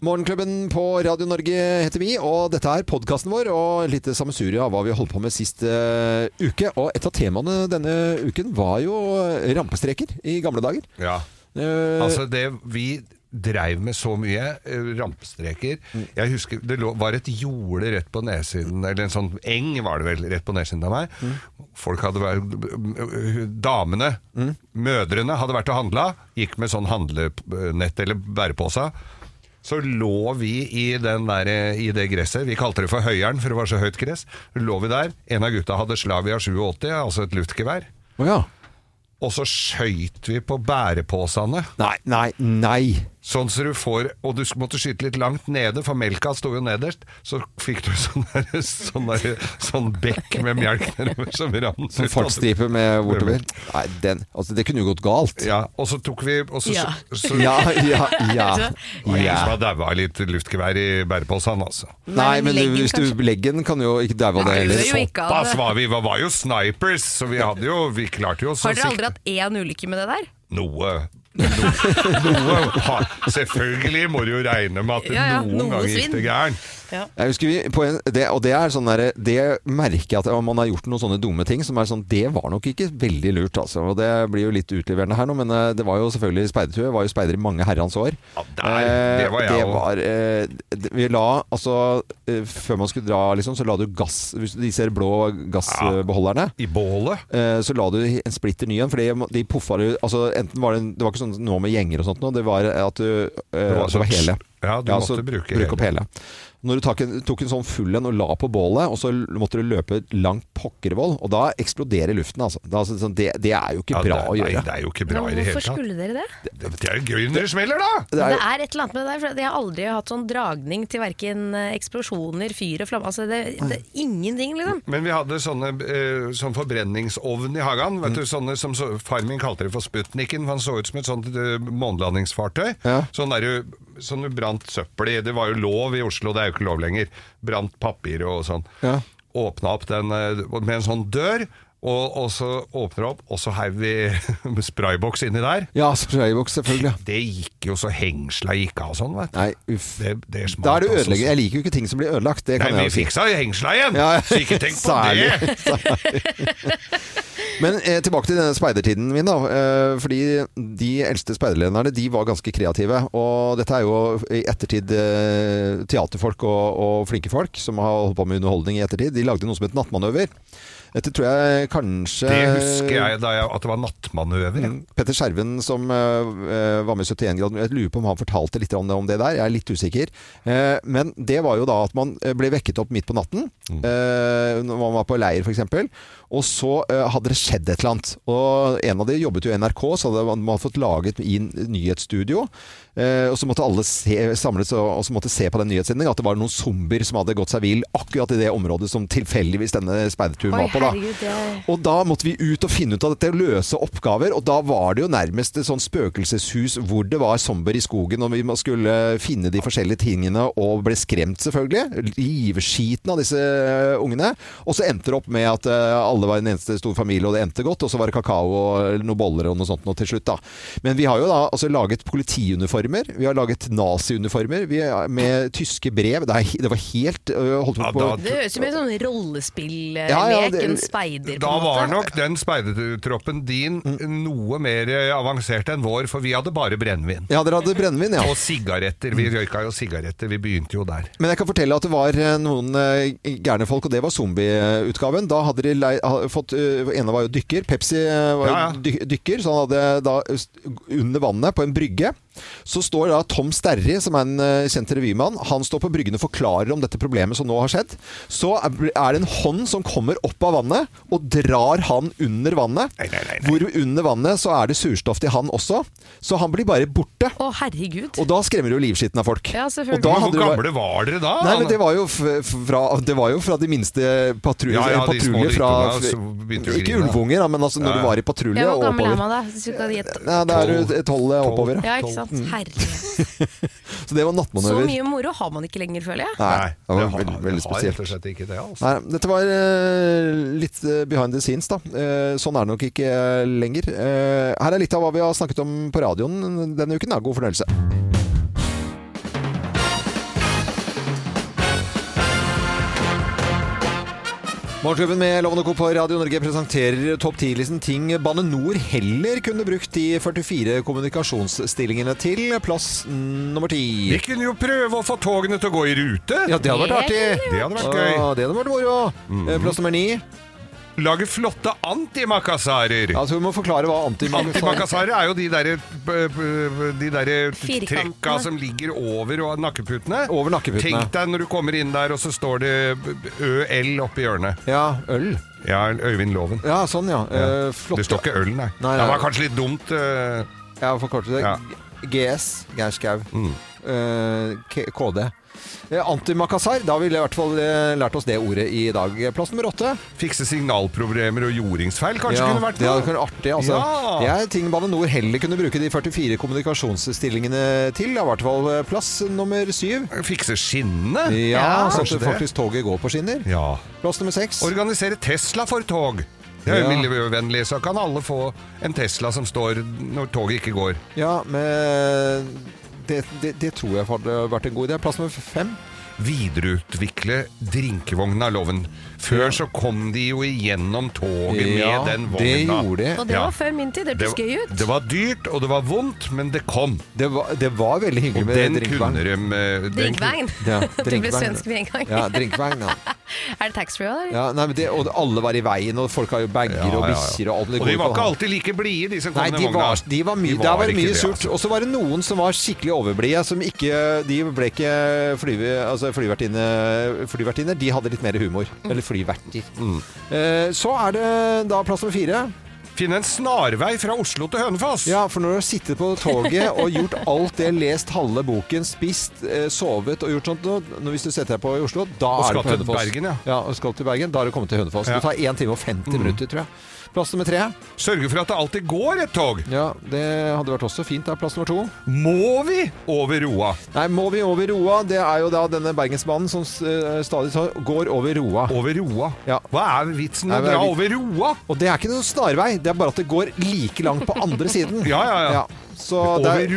Morgenklubben på Radio Norge heter vi, og dette er podkasten vår. Og litt sammensurium av hva vi holdt på med sist uh, uke. Og et av temaene denne uken var jo rampestreker i gamle dager. Ja. Uh, Altså det vi dreiv med så mye, eh, rampestreker Jeg husker det var et jorde rett på nedsiden, eller en sånn eng var det vel, rett på nedsiden av meg. Folk hadde vært Damene, mødrene, hadde vært og handla, gikk med sånn handlenett eller bærepose. Så lå vi i, den der, i det gresset. Vi kalte det for Høyeren, for det var så høyt gress. Lå vi der. En av gutta hadde Slavia 87, altså et luftgevær. Oh ja. Og så skøyt vi på bæreposene. Nei, nei, nei. Sånn så du får Og du måtte skyte litt langt nede, for melka sto jo nederst. Så fikk du sånn, der, sånn, der, sånn bekk med melk nedover som rant Sånn fartsstripe med bortover. Nei, den, altså, det kunne jo gått galt. Ja, og så tok vi og så, Ja. så, så, Ja, ja, ja. Det var ingen som har daua av litt luftgevær i bæreposen, altså. Nei, men leggen, hvis du, leggen kan jo ikke daue av det heller. det gjør jo ikke av Såpass var vi. Vi var jo snipers, så vi hadde jo Vi klarte jo så Har dere aldri hatt én ulykke med det der? Noe. Noe, noe Selvfølgelig må du jo regne med at Ja, ja, noen noe ganger gikk det gærent. En, det, og det er sånn der, det merker jeg at om man har gjort noen sånne dumme ting som er sånn, det var nok ikke veldig lurt altså. Og det blir jo litt utleverende her nå, men eh, det var jo selvfølgelig speidertue. Var jo speider i mange herrens år. Ja, der, det var jeg òg. eh, Vi la, altså eh, Før man skulle dra, liksom, så la du gass Hvis du ser blå gassbeholderne. I bålet. eh, Så la du en splitter ny en, for de, de jo, du altså, Enten var det, det var ikke sånn nå med gjenger og sånt noe. det var at du eh, Det var var, sånn- hele. Ja, du måtte bruke bruke opp hele. Når du tok en, tok en sånn full en og la på bålet, og så måtte du løpe langt pokkervoll, og da eksploderer luften. Altså. Det, altså, sånn, det, det er jo ikke Ja, bra det, å gjøre. Nei, det er jo ikke bra i det hele hvorfor tatt. skulle dere det? Det, det er jo gøy når det smeller, da! Det Det er, er et eller annet med det der, for jeg har aldri hatt sånn dragning til verken eksplosjoner, fyr og flamme. Altså, det, det er ingenting, liksom. Men vi hadde sånne eh, sånn forbrenningsovn i hagen. Vet du, sånne som så, Far min kalte det for Sputniken. for Han så ut som et sånt eh, månelandingsfartøy. Ja. Sånn der, sånn du brant søppel i. Det var jo lov i Oslo, det er jo ikke lov lenger. Brant papir og sånn. Ja. Åpna opp den eh, med en sånn dør. Og, og så åpner det opp, og så heiv vi sprayboks inni der. ja, sprayboks, selvfølgelig. Det gikk jo så hengsla gikk av sånn, vet du. Nei, uff. Det, det smalt, Da er det ødelegger. ødeleggende. Jeg liker jo ikke ting som blir ødelagt. Det kan Nei, vi jeg si. fiksa hengsla igjen! Ja. Så ikke tenk på Særlig. det! Men eh, tilbake til denne speidertiden min, da. Eh, fordi de eldste speiderlederne de var ganske kreative. Og dette er jo i ettertid eh, teaterfolk og, og flinke folk som har holdt på med underholdning i ettertid. De lagde noe som het Nattmanøver. Dette tror jeg kanskje Det husker jeg da jeg, at det var nattmanøver. ja. Mm. Petter Skjerven som uh, var med i 71 grader, jeg lurer på om han fortalte litt om det, om det der. Jeg er litt usikker. Uh, men det var jo da at man ble vekket opp midt på natten, eh, når man var på leir f.eks. Og så hadde det skjedd et eller annet. Og en av de jobbet jo i NRK, så hadde man, fått laget i nyhetsstudio. Eh, og så måtte alle se, samles og, og så måtte se på den nyhetssendingen at det var noen zombier som hadde gått seg vill akkurat i det området som tilfeldigvis denne speiderturen var på. da. herregud, Og da måtte vi ut og finne ut av dette løse oppgaver. Og da var det jo nærmest et sånn spøkelseshus hvor det var zombier i skogen, og vi skulle finne de forskjellige tingene og ble skremt, selvfølgelig. Livskiten av disse eh, ungene. Og så endte det opp med at eh, alle var en eneste stor familie, og det endte godt. Og så var det kakao og noen boller og noe sånt noe til slutt, da. Men vi har jo da altså laget politiuniformer. Vi har laget naziuniformer vi med tyske brev. Det, er, det var helt øh, holdt Ja, da- Det høres ut som en sånn rollespilllek, Ja, ja, en speider, på Da var nok den speidertroppen din noe mer eh, avansert enn vår, for vi hadde bare brennevin. Ja, dere hadde brennevin, ja. Og sigaretter. Vi røyka jo sigaretter. Vi begynte jo der. Men jeg kan fortelle at det var eh, noen eh, gærne folk, og det var zombieutgaven. Da hadde de lei, fått eh, ene var jo dykker. Pepsi eh, var jo Ja, ja. dykker, så han hadde da eh, under vannet på en brygge. Så står da Tom Sterri, som er en eh, kjent revymann, han står på bryggen og forklarer om dette problemet som nå har skjedd. Så er det en hånd som kommer opp av vannet og drar han under vannet. Nei, nei, nei. Hvor under vannet så er det surstoff til han også. Så han blir bare borte. Å, herregud. Og da skremmer du livskitten av folk. Ja, selvfølgelig. Hvor gamle var dere da? Nei, men det var jo, fra, det var jo fra de minste patruljer. Ja, ja, de små fra Ikke grine. ulvunger, men altså når Ja, du var i patrulje Ja, hvor gammel er man da? Er jo tolv oppover. Ja. Ja, ikke sant? Herregud. Så det var Så mye moro har man ikke lenger, føler jeg. Nei, det var veldig, veldig det har spesielt. ikke det, altså. Nei, dette var eh, litt eh, behind the scenes, da. Eh, sånn er det nok ikke lenger. Eh, her er litt av hva vi har snakket om på radioen denne uken. Da. God fornøyelse. Morgenklubben med Lovende Co. på Radio Norge presenterer topp 10-listen ting Bane Nor heller kunne brukt de 44 kommunikasjonsstillingene til. Plass nummer ti. Vi kunne jo prøve å få togene til å gå i rute. Ja, det hadde vært artig. Det hadde vært gøy. Ja, det hadde vært moro. Mm. Plass nummer ni. Lage flotte antimakassarer. Altså, vi må forklare hva antimakasarer er jo de derre de der trekka som ligger over nakkeputene. Over nakkeputene. Tenk deg når du kommer inn der, og så står det ØL oppi hjørnet. Ja, øl. Ja, Øyvind Loven. Ja, sånn, ja. Eh, Det står ikke øl, nei. Nei, nei. Det var kanskje litt dumt. Uh... Ja, forkortet det. Ja. GS, Geir Skau. Mm. Uh, KD. Eh, Antimakasar, da har vi i hvert fall eh, lært oss det ordet i dag. Plass nummer åtte. Fikse signalproblemer og jordingsfeil kanskje Ja, kunne vært det hadde noe. vært artig. Altså. Ja. Det er ting Bane Nor heller kunne bruke de 44 kommunikasjonsstillingene til. Det i hvert fall eh, plass nummer syv. Fikse skinnene. Ja, Ja. så at faktisk toget går på skinner. Ja. Plass nummer seks. Organisere Tesla for tog. Det er jo miljøvennlig, så kan alle få en Tesla som står når toget ikke går. Ja, men det, det, det tror jeg hadde vært en god idé. Plass nummer fem. Videreutvikle drinkevogna-loven. Før så kom de jo igjennom toget Ja, med den vogna. det gjorde de. Og det Ja. var før min tid. Det Det, hørtes gøy ut. det var dyrt, og det var vondt, men det kom. Det var, det var veldig hyggelig Og med den drinkvogn. kunne de eh, den Drinkveien. Ja, Du ble svensk med en gang. Ja, drinkvogn, ja. Er det taxfree òg, eller? ja nei, men det, og alle var i veien, og folk har jo bager Ja, og ja, ja. bikkjer og alt. Det Og de var på ikke alltid like blide, de som kom Nei, med de vogna. var, de var mye, De der var det ikke mye det, surt. altså. Og så var det noen som var skikkelig overblide. Som ikke, de ble ikke flyve, altså flyvertinne, flyvertinner. De hadde litt mer humor. Eller flyverter. Mm. Eh, så er det da plass nummer fire. Finne en snarvei fra Oslo til Hønefoss. Ja, for når du har sittet på toget og gjort alt det, lest halve boken, spist, eh, sovet og gjort sånt nå, Hvis du setter deg på i Oslo, da er du på til Hønefoss. Bergen, ja. ja. og skal til Bergen. Da er du kommet til Hønefoss. Ja. Det tar 1 time og 50 minutter, tror jeg. Plass nummer tre. Sørge for at det alltid går et tog. Ja, det hadde vært også fint. da. Plass nummer to. Må vi over Roa? Nei, må vi over Roa? Det er jo da denne Bergensbanen som eh, stadig går over Roa. Over Roa? Ja. Hva er vitsen med å dra over Roa? Og det er ikke noen snarvei, det er bare at det går like langt på andre siden. Ja, ja, ja. Så det er,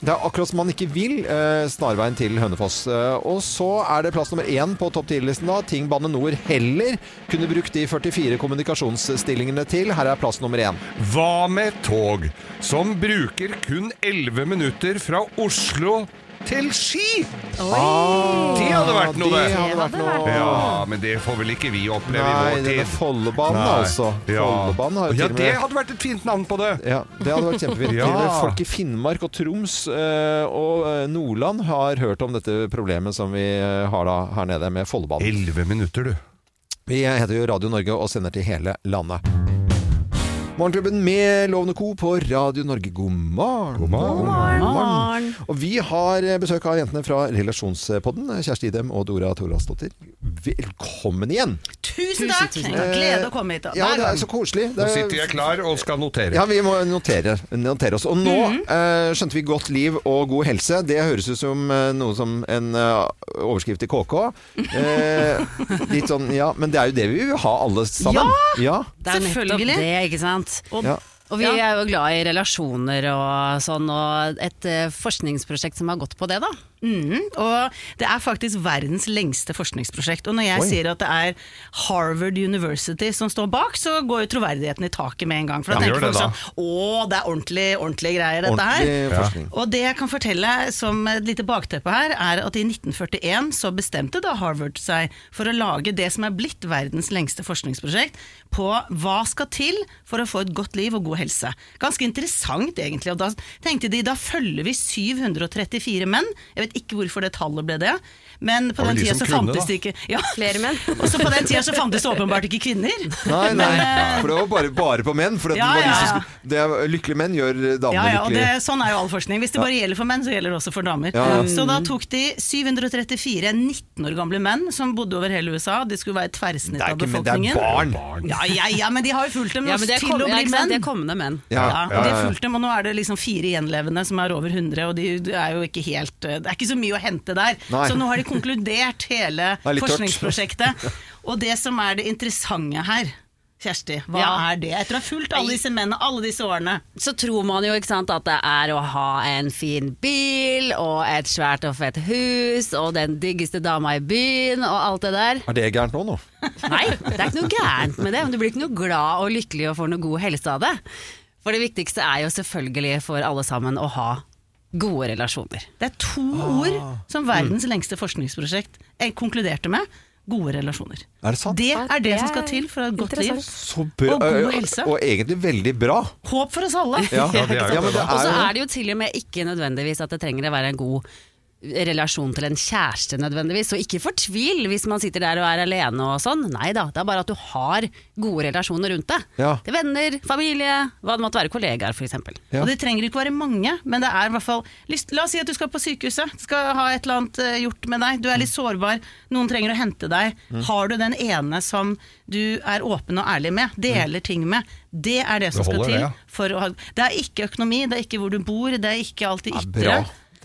det er akkurat som man ikke vil eh, snarveien til Hønefoss. Eh, og så er det plass nummer én på topp 10-listen da. Ting Bane Nor heller kunne brukt de 44 kommunikasjonsstillingene til. Her er plass nummer én. Hva med tog som bruker kun 11 minutter fra Oslo til Ski? Det hadde vært noe, Det det. hadde vært noe. Ja, men det får vel ikke vi oppleve Nei, i vår tid. Follebanen, Nei. altså. Ja. Follobanen har jo ja, til og det hadde vært et fint navn på det. Ja, det hadde vært kjempefint. Ja. Folk i Finnmark og Troms eh, og eh, Nordland har hørt om dette problemet som vi eh, har da her nede med Follebanen. 11 minutter, du. Vi heter jo Radio Norge og sender til hele landet. Morgenklubben med Lovende Co. på Radio Norge. God morgen. God morgen. morgen. Og vi har besøk av jentene fra Relasjonspodden. Kjersti Idem og Dora Toralsdottir. Velkommen igjen! Tusen takk! Glede å komme hit. Ja, det er så koselig. Nå Det er- sitter jeg klar og skal notere. Ja, vi må notere, notere oss. Og nå eh, skjønte vi godt liv og god helse. Det høres ut som uh, noe som en uh, overskrift i KK. Eh, litt sånn, ja, Men det er jo det vi vil ha alle sammen. Ja! Det er Selvfølgelig. det, ikke sant. Og, Ja. Og vi er jo glad i relasjoner og sånn, og et eh, forskningsprosjekt som har gått på det, da. Mhm, og det er faktisk verdens lengste forskningsprosjekt. Og når jeg Oi. sier at det er Harvard University som står bak, så går jo troverdigheten i taket med en gang. For da Ja, tenker folk sånn Å, det er ordentlig, ordentlig greier, dette her. Ordentlig forskning. Og det jeg kan fortelle som et lite bakteppe her, er at i 1941 så bestemte da Harvard seg for å lage det som er blitt verdens lengste forskningsprosjekt på hva skal til for å få et godt liv og god helse. Ganske interessant egentlig. Og da tenkte de da følger vi 734 menn. Jeg vet ikke hvorfor det tallet ble det. Men på den de tida så fantes det ikke ja. Flere menn. Og så på den tida så fantes det åpenbart ikke kvinner. Nei, nei. Men, eh, For det var bare, bare på menn. For Ja, var de ja, som det er, lykkelige menn gjør damene Ja, ja, og det, sånn er jo all forskning. Hvis det bare gjelder for menn, så gjelder det også for damer. Så da tok de 734 19 år gamle menn som bodde over hele USA. De skulle være et tverrsnitt er av befolkningen. men det er barn. Ja, ja, ja, men de har jo fulgt dem Ja, men det til kom, å bli menn. det er kommende menn. Ja, Ja, og de har fulgt dem, og nå er det liksom fire gjenlevende som er over 100, og de, det er jo ikke helt Det er ikke så mye å hente der. Nei. Så nå har de konkludert hele forskningsprosjektet. Og det som er det interessante her, Kjersti, hva Ja. er det? Etter å ha fulgt alle disse mennene alle disse årene. Så tror man jo ikke sant, at det er å ha en fin bil og et svært og fett hus og den diggeste dama i byen og alt det der. Er det gærent nå, nå? Nei, det er ikke noe gærent med det, men du blir ikke noe glad og lykkelig og får noe god helse av det. For det viktigste er jo selvfølgelig for alle sammen å ha gode relasjoner. Det er to ord som verdens lengste forskningsprosjekt eh, konkluderte med. Gode relasjoner. Er det sant? Det er det det som skal til for et godt liv. Så bra. Og god øh, helse. Og egentlig veldig bra. Håp for oss alle. Ja, Ja, det er jo ja Og så er er det jo til og med ikke nødvendigvis at det trenger å være en god relasjon til en kjæreste nødvendigvis. Og ikke fortvil hvis man sitter der og er alene og sånn. Nei da, det er bare at du har gode relasjoner rundt deg. Ja. Til venner, familie, hva det måtte være, kollegaer f.eks. Ja. Og det trenger ikke være mange, men det er i hvert fall lyst, La oss si at du skal på sykehuset, skal ha et eller annet eh, gjort med deg. Du er litt sårbar, noen trenger å hente deg. Mm. Har du den ene som du er åpen og ærlig med, deler ting med, det er det som Det skal til. det, ja. For å ha, det er ikke økonomi, det er ikke hvor du bor, det er ikke alt det Ja, ytre.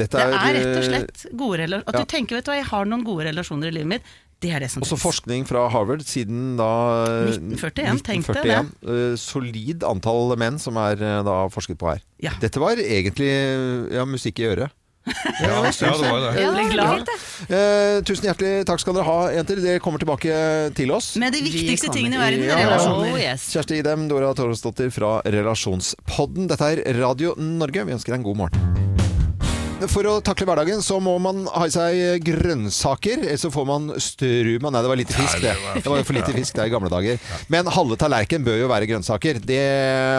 Bra. er, det er, rett og eh, slett gode relasjoner. At ja. du tenker vet du hva, jeg har noen gode relasjoner i livet mitt. Det er det som Også trengs. forskning fra Harvard siden da 1941, tenk deg 1941. Eh, solid antall menn som er eh, da forsket på her. Ja. Dette var egentlig ja, musikk i øret. Ja, ja, det var det. Ja, det glad. det. Eh, tusen hjertelig takk skal dere ha, jenter. Dere kommer tilbake til oss. Med de viktigste tingene i verden, Ja. relasjoner. Oh, yes. Kjersti Idem, Dora Torresdottir fra Relasjonspodden. Dette er Radio Norge. Vi ønsker deg en god morgen. For å takle hverdagen så må man ha i seg grønnsaker, Eller så får man struma Nei, det var lite fisk, det. Det var for lite fisk det i gamle dager. Men halve tallerken bør jo være grønnsaker. Det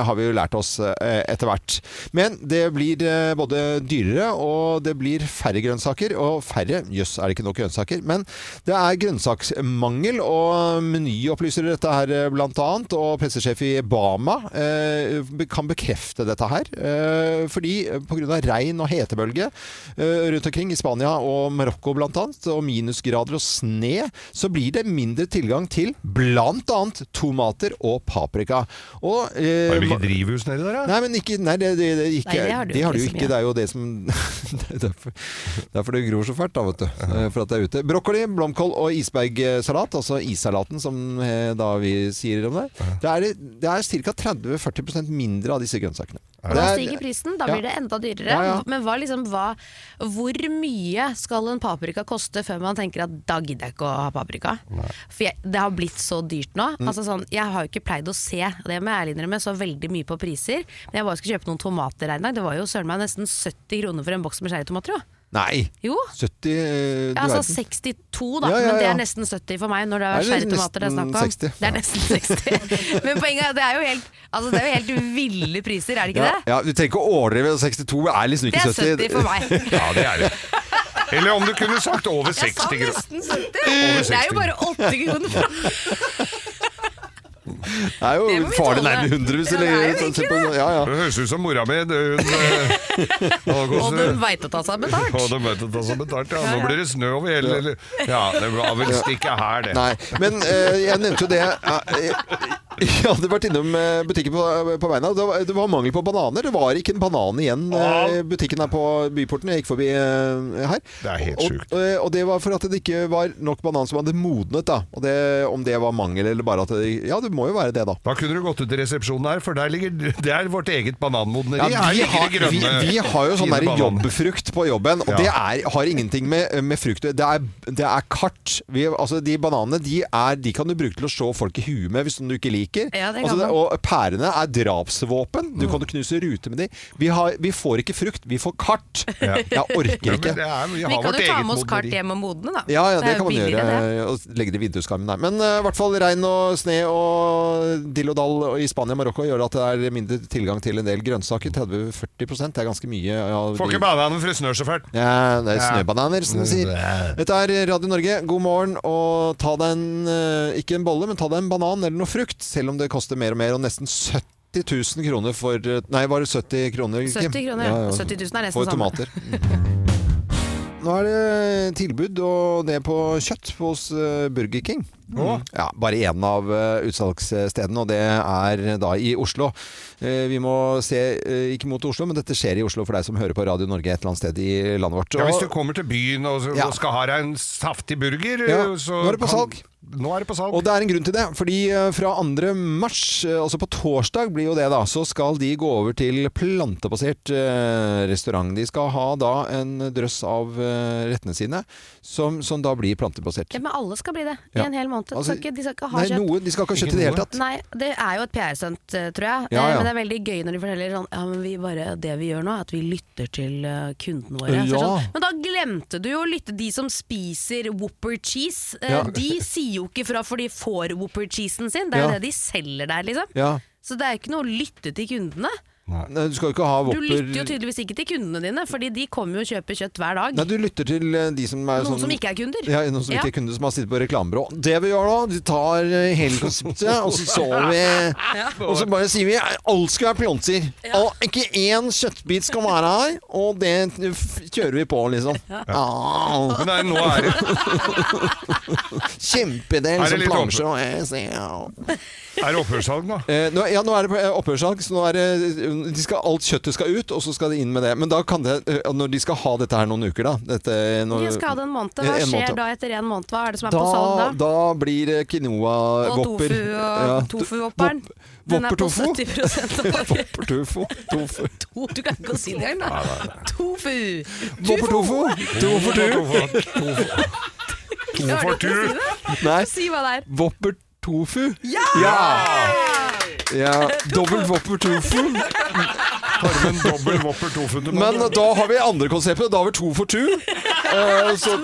har vi jo lært oss eh, etter hvert. Men det blir eh, både dyrere, og det blir færre grønnsaker. Og færre Jøss, er det ikke nok grønnsaker? Men det er grønnsaksmangel, og Meny opplyser dette her eh, blant annet. Og pressesjef i Bama kan bekrefte dette her. Fordi pga. regn og hetebølge rundt omkring i Spania og Marokko bl.a., og minusgrader og sne, så blir det mindre tilgang til bl.a. tomater og paprika. Og, eh, Har de ikke drivhus nedi der, da? Nei, men ikke, nei, det, det, det, ikke, Nei, det har du de har du ikke jo. Det er jo det som Det er derfor, derfor det gror så fælt, da, vet du. Eh, For at det er ute. Brokkoli, blomkål og isbergsalat, altså issalaten som eh, da vi sier om det. Det er, det er ca. 30-40% mindre av disse grønnsakene. Da er- stiger prisen, da blir det enda dyrere. Ja, ja. Men hva, liksom, hva, hvor mye skal en paprika koste før man tenker at da gidder jeg ikke å ha paprika? For jeg, det har blitt så dyrt nå. Mm. Altså, sånn, jeg har jo ikke pleid å se, det må jeg ærlig innrømme, så veldig mye på priser. Men jeg bare skulle kjøpe noen tomater her dag. Det var jo søren meg nesten 70 kroner for en boks med cherrytomater. jo. Nei! Jo. 70 eh, Ja, altså 62 da, Ja, ja, men det er nesten 70 for meg når det Er sherrytomater det er snakk om. 60? Det er nesten 60. Men poenget er, at det er jo helt, altså, det er jo helt ville priser, er det ikke Ja, det? ja, du trenger ikke å overdrive. 62 er liksom ikke 70. Det er 70 for meg. Ja, det er det. Eller om du kunne sagt over Jeg sa 60 kroner. nesten 70. Over Det er jo bare 8 kroner fra Det er jo Det farlig tåle. nærme 100 hvis du det er legger sånn, på- virkelig ja, ja. Det høres ut som mora mi. Hun, eh, Og de veit å ta seg betalt. Og de vet å ta seg betalt, ja. Nå blir det snø over hele eller- Ja, det var vel ikke her, det. Nei, men eh, jeg nevnte jo det eh, Jeg hadde vært innom butikken på, på veien. og Det var, det var mangel på bananer. Det var ikke en banan igjen i butikken her på Byporten. Jeg gikk forbi her. Det er helt og, sjukt. Og, og det var for at det ikke var nok banan som hadde modnet. da Og det, Om det var mangel eller bare at det, Ja, det må jo være det, da. Da kunne du gått ut i resepsjonen her, for der ligger det er vårt eget bananmodneri. Ja, vi, har, vi, vi har jo sånn der jobbfrukt på jobben, og Ja. det er, har ingenting med, med frukt Det er, det er kart. Vi, altså, de bananene de, er, de kan du bruke til å slå folk i huet med hvis du ikke liker. Ja, det altså, det, og pærene er drapsvåpen. Du kan knuse ruter med de. Vi, har, vi får ikke frukt, vi får kart. Ja. Jeg orker ikke. det er, vi Vi kan jo ta med oss kart hjem og modne, da. Ja, ja, det, er kan man gjøre. det. Og legge det i vinduskarmen der. Men i i hvert fall regn og sne og dill og dall i Spania og Marokko gjør at det er mindre tilgang til en del grønnsaker. 30-40 det er ganske mye. Ja, Får ikke bananer for det snør så fælt. Ja, det er Ja. snøbananer, som de sier. Dette er Radio Norge. God morgen. Og ta deg en eh, ikke en bolle, men ta deg en banan eller noe frukt. Selv om det koster mer og mer, og nesten 70 000 kroner for eh, Nei, var det 70 kroner? 70 kroner, ja. 70 000 er nesten For samme. tomater. Nå er det tilbud, og det på kjøtt hos eh, Burger King. Ja, bare én av eh, utsalgsstedene, og det er da i Oslo. Eh, vi må se eh, ikke mot Oslo, men dette skjer i Oslo for deg som hører på Radio Norge et eller annet sted i landet vårt. Ja, hvis du kommer til byen og, Ja. og skal ha deg en saftig burger, Ja, så nå er det på kan- salg. Nå er det på salg. Og det er en grunn til det, fordi fra 2. mars, altså på torsdag blir jo det da, så skal de gå over til plantebasert restaurant. De skal ha da en drøss av rettene sine, som, som da blir plantebasert. Ja, men alle skal bli det i Ja. en hel måned. Altså, skal ikke, de skal ikke ha Nei, kjøtt. noe, de skal ikke ha kjøtt i det hele tatt. Nei, det er jo et PR-stunt, eh, tror jeg. Ja, Eh, ja. Men det er veldig gøy når de forteller sånn Ja, men vi bare, det vi gjør nå, er at vi lytter til eh, kundene våre. Ja. Sånn, men da glemte du jo å lytte de som spiser Whopper cheese. Eh, Ja. De sier jo ikke fra for de får Whopper cheesen sin. Det er jo Ja. det de selger der, liksom. Ja. Så det er ikke noe å lytte til kundene. Nei, du skal jo ikke ha Du lytter jo tydeligvis ikke til kundene dine, fordi de kommer jo og kjøper kjøtt hver dag. Nei, du lytter til eh, de som er Noen sånn som ikke er kunder. Ja, noen som Ja. ikke er kunder som har sittet på reklamebyrå. Det vi gjør nå, vi tar eh, hele konseptet, og så så vi Og så bare sier vi alt skal være planter. Og ikke én kjøttbit skal være her, og det f- kjører vi på, liksom. Ah, Men nei, nå er det Kjempedel Er det som litt plansjer og ja. Er det opphørssalg da. Eh, nå, ja, nå er det på eh, opphørssalg, så nå er det, de skal, alt kjøttet skal ut, og så skal de inn med det. Men da kan det, eh, når de skal ha dette her noen uker, da dette, når, De skal ha det en måned. Hva en skjer måned. da etter en måned? Hva er det som er på salg da, da? da blir det Og tofu og Ja, tofu-vopperen Den er på Whopper-tofu? 70 over. Wopper-tofu. Du kan ikke si det engang. Tofu! Voppertofu Tofu Tofu. To for tur! Nei, Si hva det er. Wopper-tofu. Ja! Ja, Dobbel Wopper-tofu. Tar du med en dobbel Wopper tofu Men da har vi andre konseptet. Da har vi to for two. Eh, så,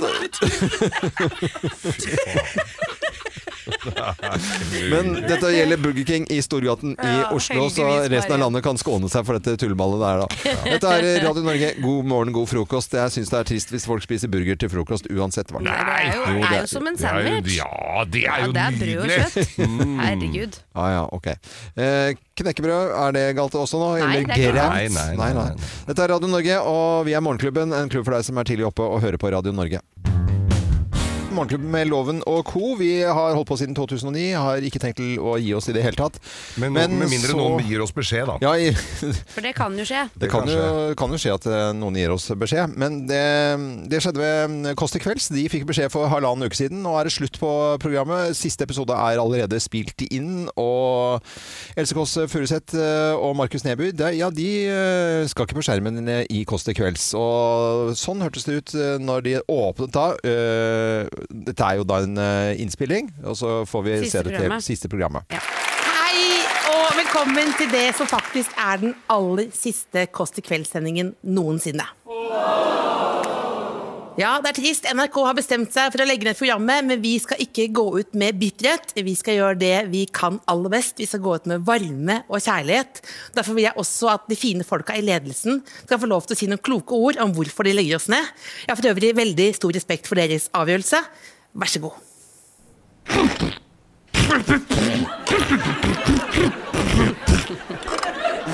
Men dette gjelder Burger King i Storgaten i Ja, Oslo, så heldigvis resten av bare. landet kan skåne seg for dette tullballet der, da. Dette er Radio Norge, god morgen, god frokost. Jeg syns det er trist hvis folk spiser burger til frokost uansett hva. Det er jo, Jo, er jo som en Det er jo- sandwich. Ja, det er Ja, jo det er brød og nydelig! kjøtt. Herregud. Ja, ja, ok. Eh, knekkebrød, er det galt også nå? Nei, Eller det er ikke? Nei, nei, nei, nei. Dette er Radio Norge, og vi er Morgenklubben. En klubb for deg som er tidlig oppe og hører på Radio Norge. Morgenklubben med Loven og co. Vi har holdt på siden 2009, har ikke tenkt til å gi oss i det hele tatt. Men, Men med mindre så- noen gir oss beskjed, da. Ja, i, For det kan jo skje. det kan jo, kan jo skje at eh, noen gir oss beskjed, men det, det skjedde ved Kåss til kvelds. De fikk beskjed for halvannen uke siden. Nå er det slutt på programmet. Siste episode er allerede spilt inn, og Else Kåss Furuseth eh, og Markus Neby det, ja, de eh, skal ikke på skjermen i Kåss til kvelds. Og sånn hørtes det ut når de åpnet da. Dette er jo da en eh, innspilling, og så får vi Siste se det til programmet. siste programmet. Hei og velkommen til det som faktisk er den aller siste Kåss til kveld-sendingen noensinne. Ja, det er trist. NRK har bestemt seg for å legge ned programmet, men vi skal ikke gå ut med bitterhet. Vi skal gjøre det vi kan aller best. Vi skal gå ut med varme og kjærlighet. Derfor vil jeg også at de fine folka i ledelsen skal få lov til å si noen kloke ord om hvorfor de legger oss ned. Jeg har for øvrig veldig stor respekt for deres avgjørelse. Vær så god.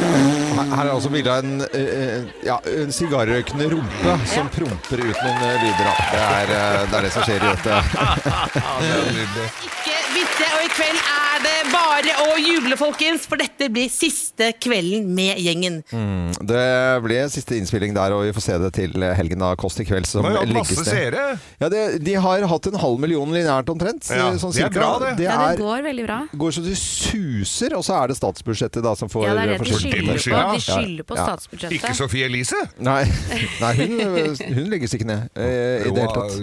Her her er altså bilde av en, eh, ja, en sigarrøykende rumpe som promper ut noen eh, lyder. Det er, eh, det er det som skjer i dette. Ja. Ikke vitte og i kveld er det bare å juble, folkens, for dette blir siste kvelden med gjengen. Det ble siste innspilling der, og vi får se det til helgen av Kåss til kveld. Som vi legges masse ned. seere. Ja, det, de har hatt en halv million lineært omtrent. Ja, sånn det er bra, det. Det Ja, er, det går veldig bra. går så det suser, og så er det statsbudsjettet da som får Ja, det er det de for- skylder på. Ja. De skylder på Ja. Ikke Sophie Elise? Nei, nei hun, hun legges ikke ned eh, i det hele tatt.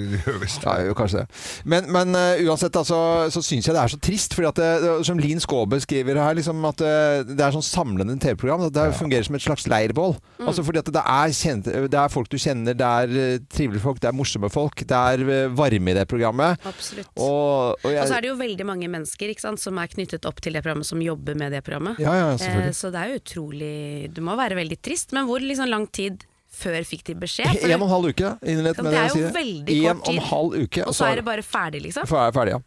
Ja, jo, kanskje det. Men, men uh, uansett, altså, så syns jeg det er så trist. Fordi at det, det- som Linn Skåbe skriver her, liksom, at det, det er sånn samlende TV-program. At det fungerer som et slags leirbål. Mm. Altså fordi at det er, kjent, det er folk du kjenner, det er eh, trivelige folk, det er morsomme folk. Det er eh, varme i det programmet. Absolutt. Og, og jeg, Og så er det jo veldig mange mennesker ikke sant, som er knyttet opp til det programmet, som jobber med det programmet. Ja, ja, eh, så det er jo utrolig Det må være veldig trist. Men hvor liksom lang tid før fikk de beskjed? For En og en halv uke med det det. er jo jo kort veldig En og en tid. halv uke. og så er det bare ferdig, liksom. fer- ferdig, ja.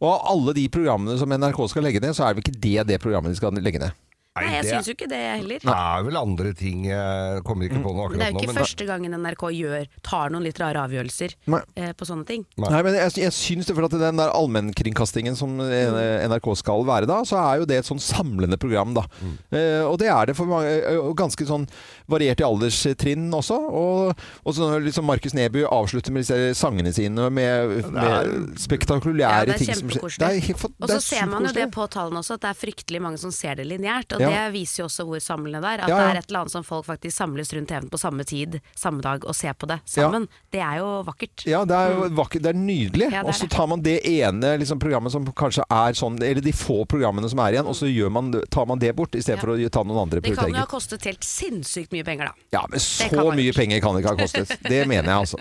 Og alle de programmene som NRK skal legge ned, så er det vel ikke det det programmet de skal legge ned. Nei, jeg det syns jo ikke det heller. Det er vel andre ting Jeg kommer ikke på noe Det er akkurat jo nå. ikke Men første gangen NRK gjør, tar noen litt rare avgjørelser Nei. eh, på sånne ting. Nei. Nei, men jeg, jeg syns det for at den der allmennkringkastingen som eh, NRK skal være da, så er jo det et sånn samlende program, da. Eh, og det er det for mange, eh, ganske sånn variert i alderstrinn også. Og, og så når liksom Markus Neby avslutter med disse sangene sine med, med spektakulære Ja, ting som skjer. Det er kjempekoselig. Og så er ser man jo det på tallene også, at det er fryktelig mange som ser det lineært. Og Ja. det viser jo også hvor samlende det er. At Ja, det er et eller annet som folk faktisk samles rundt TV-en på samme tid, samme dag, og ser på det sammen. Det er jo vakkert. Ja, det er jo vakkert. Det er nydelig. Ja, det er og så tar man det ene liksom, programmet som kanskje er sånn, eller de få programmene som er igjen, og så gjør man, tar man det bort, i stedet Ja. for å ta noen andre Det kan jo ha kostet helt sinnssykt mye penger, da. Ja, men så mye penger kan det ikke ha kostet. Det mener jeg altså.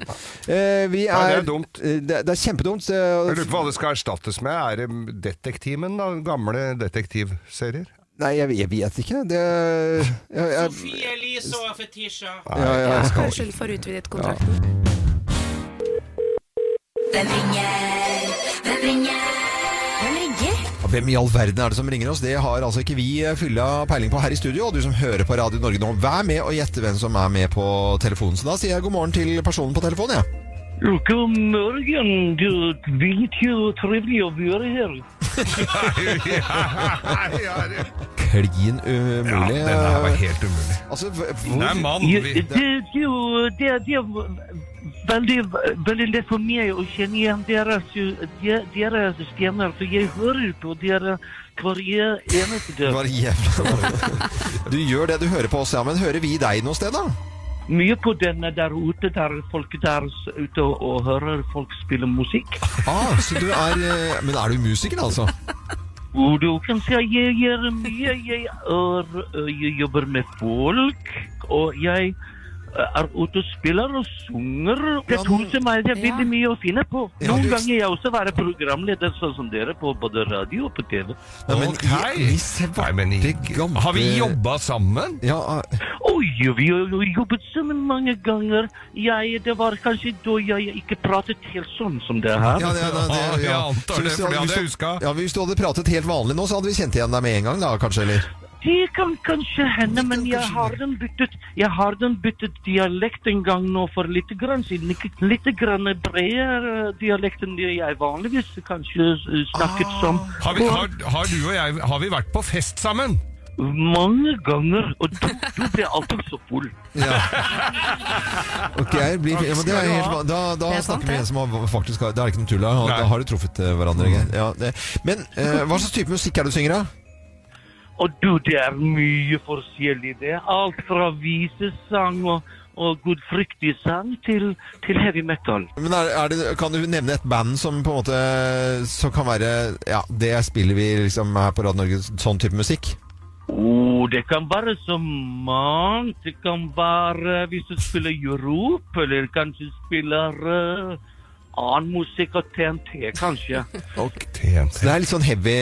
Eh, vi Ja, det er, er dumt. eh, Det, det er kjempedumt. Jeg Eh, lurer på hva det skal erstattes med. Er det Detektimen, da? Gamle detektivserier? Nei, jeg, jeg vet ikke. Det jeg, jeg, Sofie Elise og Fetisha. ja, ja. skal... vi for utvidet kontrakten. Hvem ringer? Hvem ringer? Hvem? Hvem i all verden er det som ringer oss? Det har altså ikke vi eh, fylla peiling på her i studio. Og du som hører på Radio Norge nå, vær med og gjette hvem som er med på telefonen. Så da sier jeg god morgen til personen på telefonen, jeg. God morgen. Du, vilket jo trivelig å være her. Klin umulig. ja, den her var helt umulig. Altså, hvor, Det er mann. Ja, Vi, det, det, det, det är veldig lett for meg å kjenne igjen deres, deres stemmer, for jeg hører jag hör på dere hver eneste dag. Hver jævla Du gjør det, du hører på oss, ja. Men hører vi deg noe sted, da? Mye på den der ute, der folk der ute og, hører folk spille musikk. Ah, så du er eh, Men er du musiker, altså? Og du kan si at jeg gjør mye. Jeg, er, øh, jeg jobber med folk, og jeg er ute og spiller og synger. Det er meg. Det er veldig mye å finne på. Noen du- ganger jeg også være programleder, sånn som dere, på både radio og på TV. Nei, men okay. i- i Nei, men i- gamle- Har vi jobba sammen? Ja, Oi, vi har jobbet sammen mange ganger. Jeg, det var kanskje da jeg ikke pratet helt sånn som det her. ja, det, det, det, Ja, ja. jeg antar det, for det hadde jeg huska. Ja, Hvis du hadde pratet helt vanlig nå, så hadde vi kjent igjen deg med en gang, da, kanskje? eller? Det kan kanskje hende, men jeg har den byttet, jeg har den byttet dialekt en gang nå for litt grann siden. Litt grann bredere dialekt enn det jeg vanligvis kanskje snakket snakket som. Har, vi, har, har du og jeg Har vi vært på fest sammen? Mange ganger, og du, du ble alltid så full. Ja. Ok, blir, ja, det er helt, da da er snakker vi en som har, faktisk har, Da er det ikke noe tull. Da, da har du truffet eh, hverandre. Ja, det. Men eh, hva slags type musikk er det du synger, da? Og du, det er mye forskjellig. Det alt fra visesang og, og gudfryktig sang til, til heavy metal. Men er, er det, Kan du nevne et band som på en måte Som kan være Ja, det spiller vi liksom her på Radio Norge, sånn type musikk? Oh, det kan være så mangt. Det kan være hvis du spiller Europe, eller kanskje spiller eh, annen musikk og TNT, kanskje. Og TNT. Så det er litt sånn heavy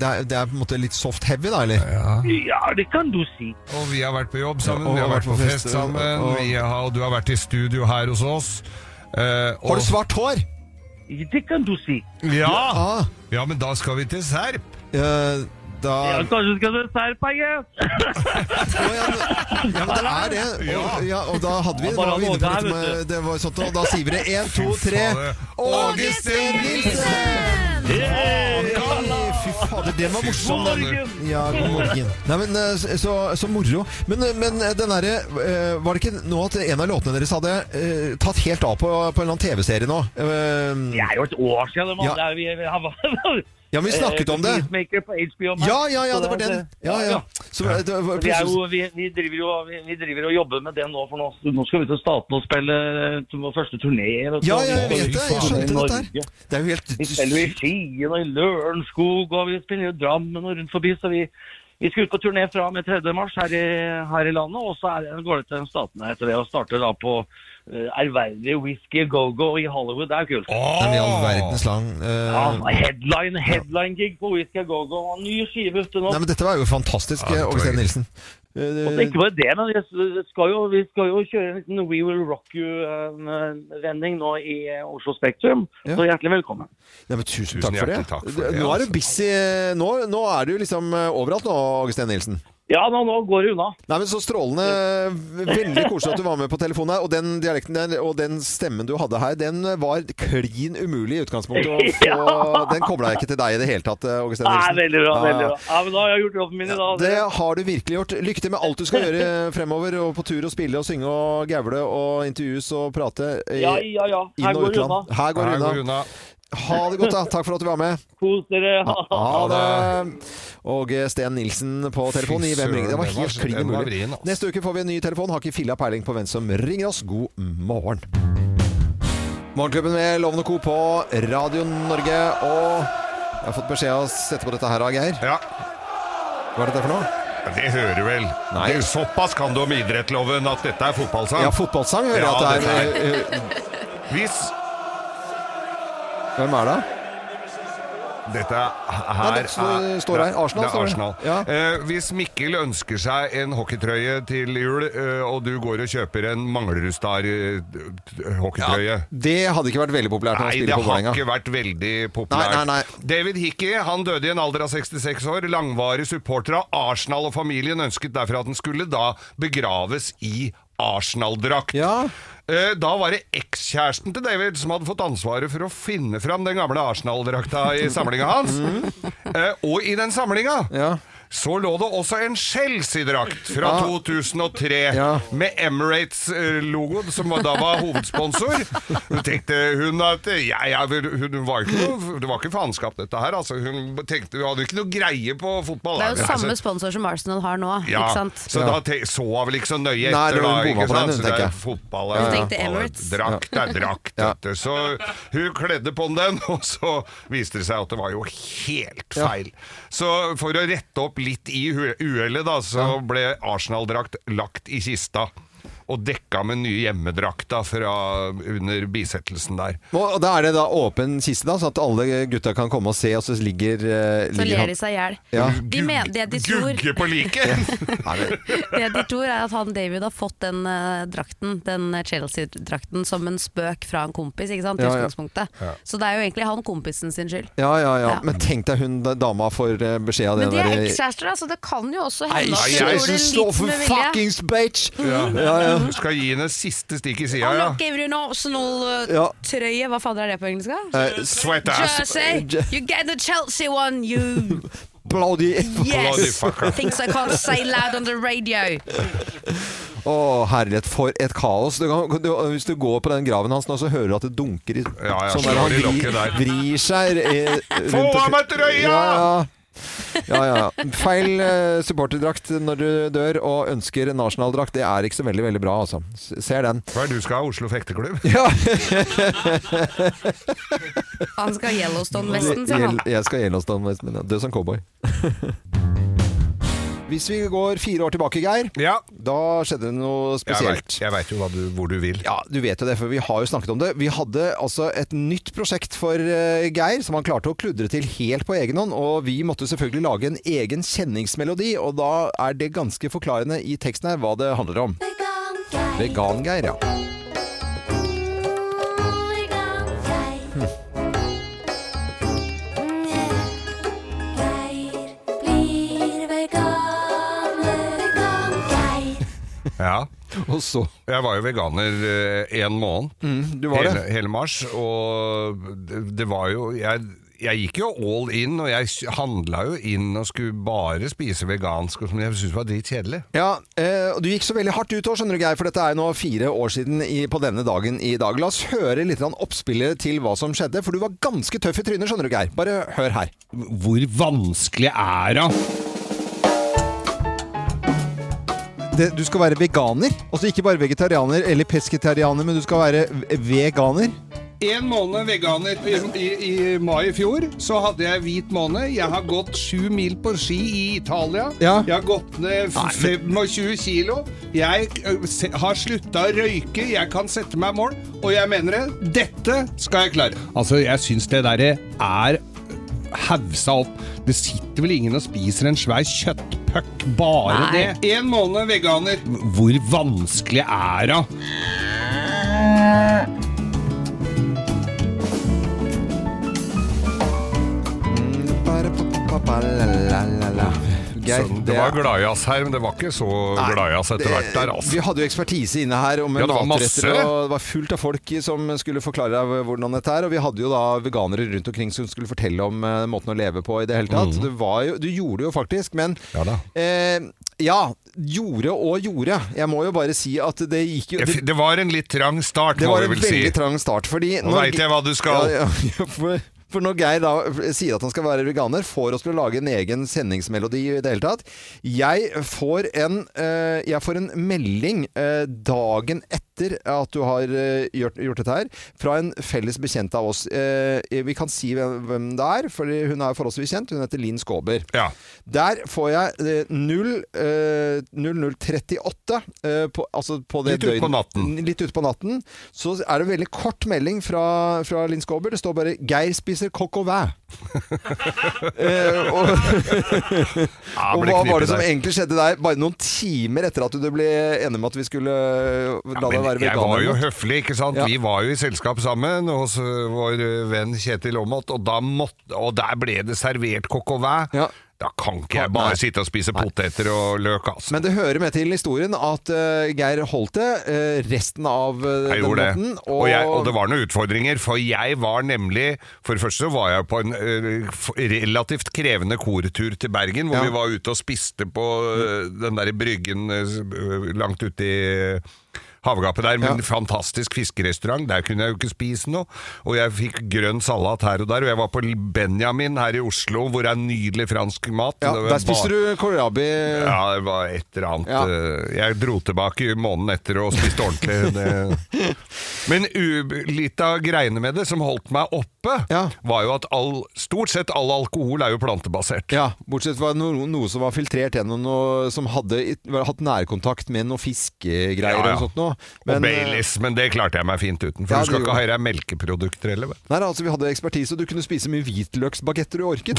Det er, det er på en måte litt soft heavy, da, eller? Ja. Ja, det kan du si. Og vi har vært på jobb sammen, Ja, og vi har vært på fest sammen, og- vi har, og du har vært i studio her hos oss. Uh, og- Har du svart hår? Det kan du si. Ja! Ja, men da skal vi til Serp. eh, da Ja, kanskje skal du serpe, oh, ja, ja, men det er det. Og, ja, og da hadde vi var vi inne på med, det var sånt, og da sier vi det én, to, tre Augustin Nilsen! Fy fader, den var morsom. God morgen. Ja, god morgen. Nei, men eh, så, så moro. Men, eh, men eh, den derre Var det ikke nå at en av låtene deres hadde tatt helt av på, på en eller annen TV-serie nå? Det er jo et år siden, mann. Ja. Ja, men vi snakket om det. Peacemaker på HBO Max. Ja, ja, ja, det var den. Ja, ja. Så, eh, det var Vi, er jo, vi, vi, driver jo, vi, vi driver og jobber med det nå, for nå, nå skal vi til Statene og spille eh, vår første turné. Ja, ja, jeg vet det. Jeg skjønte dette her. Det er jo helt Vi spiller i Skien og i Lørenskog, og vi spiller i Drammen og rundt forbi. Så vi, vi skal ut på turné fra og med 3. mars her i, her i landet, og så er, går det til Statene etter det og starter da på uh, ærverdige Whisky Go-Go i Hollywood. Det er jo kult. Oh! men i all verdens lang uh... Ja, headline, headline-gig på Whisky Go-Go. og Ny skive ute nå. Nei, men dette var jo fantastisk, Ja, eh, Åge. Steen Nilsen. Og Og er ikke bare det, men vi skal jo, vi skal jo kjøre en liten We Will Rock You-vending nå i eh, Oslo Spektrum. Ja. Så hjertelig velkommen. Ja, men tusen, Tusen takk for det. takk for det, nå er du altså. busy. Nå, nå er du liksom eh, overalt nå, Augustin Nilsen. Ja, nå, nå går det unna. Nei, men Så strålende. Veldig koselig at du var med på telefonen her. Og den dialekten der, og den stemmen du hadde her, den var klin umulig i utgangspunktet. Ja. Den kobla jeg ikke til deg i det hele tatt, Åge Steen Nei, veldig bra. Ja, veldig bra. Ja, men Da har jeg gjort jobben min i dag. Det har du virkelig gjort. Lykke til med alt du skal gjøre fremover. Og på tur og spille og synge og gaule og intervjues og prate. i Ja, ja, ja. Her går det unna. Her går Her det går det unna. Ha det godt, da. Takk for at du var med. Kos dere. Ha det. Og Sten Nilsen på telefon i Hvem ringer? Det var helt klin umulig. Neste uke får vi en ny telefon. Har ikke filla peiling på hvem som ringer oss. God morgen. Morgenklubben med Lovende Co. på Radio Norge. Og jeg har fått beskjed om å sette på dette her, Geir. Ja, Hva er dette for noe? det hører vel. Nei. Det, såpass kan du om idrettloven at dette er fotballsang. Ja, fotballsang hører Ja, at det dette er. eh, Hvis Hvem er det? Dette her Nei, det står- står her. Arsenal, det er. Arsenal. Ja. Eh, hvis Mikkel ønsker seg en hockeytrøye til jul, eh, og du går og kjøper en Manglerud-star-hockeytrøye Det hadde ikke vært veldig populært Nei, det har ikke vært veldig populært. Nei, nei. David Hickey han døde i en alder av 66 år. Langvarig supporter av Arsenal, og familien ønsket derfor at den skulle da begraves i Arsenal-drakt. Ja. Eh, Da var det ekskjæresten til David som hadde fått ansvaret for å finne fram den gamle Arsenal-drakta i samlinga hans. Mm. Og i den samlinga. Ja. Så lå det også en Chelsea-drakt fra Ja. 2003 Ja. med Emirates-logo, som da var hovedsponsor. Hun tenkte hun at ja, ja, hun var ikke noe, Det var ikke faenskap, dette her. Altså, hun tenkte, hun hadde ikke noe greie på fotball. Det er jo Altså, samme sponsor som Arsenal har nå, ja, ikke sant? Så Ja. da te så hun vel ikke så nøye etter, Nei, da. Ikke sant? den. Så det er fotball er fotball, Drakt er drakt, du. Så hun kledde på den, og så viste det seg at det var jo helt Ja. feil. Så for å rette opp litt i uhellet, da, så ble Arsenal-drakt lagt i kista. Og dekka med nye hjemmedrakta fra under bisettelsen der. Og da er det da åpen kiste, da, sånn at alle gutta kan komme og se, og så ligger, eh, Så ligger ler han de seg i hjel. Ja. De men, det, de tror, Gugge på liket! Det de tror er at han David har fått den eh, drakten, den Chelsea-drakten, som en spøk fra en kompis, ikke sant, i Ja, ja. utgangspunktet. Så det er jo egentlig han kompisen sin skyld. Ja, ja, ja. Ja. Men tenk deg hun da- dama får eh, beskjed av Men det de er der ekskjærester, så Det kan jo også Nei, hende at de jeg gjorde det Jesus, litt for med vilje. fuckings bitch! Ja. Ja, skal gi henne siste stikk i sida, I'm ja. not giving you an Arsenal-trøye. Hva fader er det på engelsk? da? Eh, Sweat ass. Jersey! You get the Chelsea one, you bloody Bloody Yes! fucker. Things I can't say loud on the radio. Å, herlighet, for et kaos. Du kan, du, hvis du går på den graven hans nå, så hører du at det dunker i Ja, ja, sånn slår der han i lokket vrir, der. vrir seg eh, Få av meg trøya! Ja, ja. Ja, ja. Feil eh, supporterdrakt når du dør, og ønsker en Arsenal-drakt, det er ikke så veldig veldig bra, altså. S- Ser den. Hva er det du skal ha? Oslo fekteklubb? Ja. Han skal ha Yellowstone-vesten, sin, han. Jeg skal ha Yellowstone, men død som cowboy. Hvis vi går fire år tilbake, Geir, Ja. da skjedde det noe spesielt. Jeg veit jo hva du, hvor du vil. Ja, du vet jo det, for vi har jo snakket om det. Vi hadde altså et nytt prosjekt for eh, Geir, som han klarte å kludre til helt på egen hånd. Og vi måtte selvfølgelig lage en egen kjenningsmelodi, og da er det ganske forklarende i teksten her hva det handler om. Vegan-Geir, ja. Ja. Og så Jeg var jo veganer én måned. Mm, Du var hele, det. hele mars. Og det, det var jo jeg, jeg gikk jo all in, og jeg handla jo inn og skulle bare spise vegansk, som jeg syntes var dritkjedelig. Ja, eh, og du gikk så veldig hardt ut òg, skjønner du Geir, for dette er jo nå fire år siden i, på denne dagen i dag. La oss høre litt oppspillet til hva som skjedde, for du var ganske tøff i trynet, skjønner du Geir. Bare hør her. Hvor vanskelig er det? Det, du skal være veganer, altså ikke bare vegetarianer eller pesketarianer, men du skal være veganer. En måned veganer. I, i, I mai i fjor så hadde jeg hvit måned. Jeg har gått sju mil på ski i Italia. Ja. Jeg har gått ned 25 kilo. Jeg har slutta å røyke. Jeg kan sette meg mål, og jeg mener det. Dette skal jeg klare. Altså, jeg syns det derre er hausa opp. Det sitter vel ingen og spiser en svær kjøttpuck, bare Nei. det. En måned veganer. Hvor vanskelig er det? Geir. Så det var gladjazz her, men det var ikke så gladjazz etter hvert der, altså. Vi hadde jo ekspertise inne her om Ja, det var matretter, masse. og det var fullt av folk som skulle forklare deg hvordan dette er. Og vi hadde jo da veganere rundt omkring som skulle fortelle om uh, måten å leve på i det hele tatt. Mm. Du, var jo, du gjorde det jo faktisk, men Ja da. eh, ja, gjorde og gjorde. Jeg må jo bare si at det gikk jo Det, Det var en litt trang start, det må var vi en vel si. veldig trang start, fordi Nå veit jeg hva du skal. Ja, ja, for, for når Geir da sier at han skal være veganer, får oss til å lage en egen sendingsmelodi i det hele tatt. Jeg får en, uh, jeg får en melding uh, dagen etter at du har uh, gjort, gjort dette her, fra en felles bekjent av oss. Uh, vi kan si hvem, hvem det er, for hun er forholdsvis kjent. Hun heter Linn Skåber. Ja. Der får jeg uh, 0, eh, 0038, eh, på, altså på det Litt ut på døgn- natten. Litt ut på natten. Så er det en veldig kort melding fra, fra Linn Skåber. Det står bare 'Geir spiser coq au vin'. eh, og Ja, og ble hva var knippet det som der. egentlig skjedde der? Bare noen timer etter at du ble enig med at vi skulle la deg være være jeg var jo høflig, ikke sant? Ja. Vi var jo i selskap sammen hos ø, vår ø, venn Kjetil Aamodt, og, da måtte- og der ble det servert coq au vin. Ja. Da kan ikke jeg bare sitte og spise poteter og løk, altså. Men det hører med til historien at uh, Geir holdt det uh, resten av uh, Jeg den måten. Og, jeg, og det var noen utfordringer, for jeg var nemlig For det første så var jeg på en ø, relativt krevende kortur til Bergen, hvor Ja. vi var ute og spiste på den derre bryggen langt ute i havgapet der, med Ja. fantastisk fiskerestaurant. Der kunne jeg jo ikke spise noe. Og jeg fikk grønn salat her og der. Og jeg var på Benjamin her i Oslo, hvor det er nydelig fransk mat. Ja, der spiser du kålrabi. ja, det var et eller annet Ja. eh, Jeg dro tilbake måneden etter og spiste ordentlig. Det. Men litt av greiene med det som holdt meg oppe, Ja. var jo at all, stort sett all alkohol er jo plantebasert. Ja, bortsett fra noe, noe som var filtrert gjennom noe som hadde hatt nærkontakt med noe fiskegreier Ja, ja. og sånt noe. Og Baileys, men det klarte jeg meg fint uten. For Ja, du skal ikke ha i deg melkeprodukter heller. Nei, altså vi hadde ekspertise, og du kunne spise mye hvitløksbagetter du orket.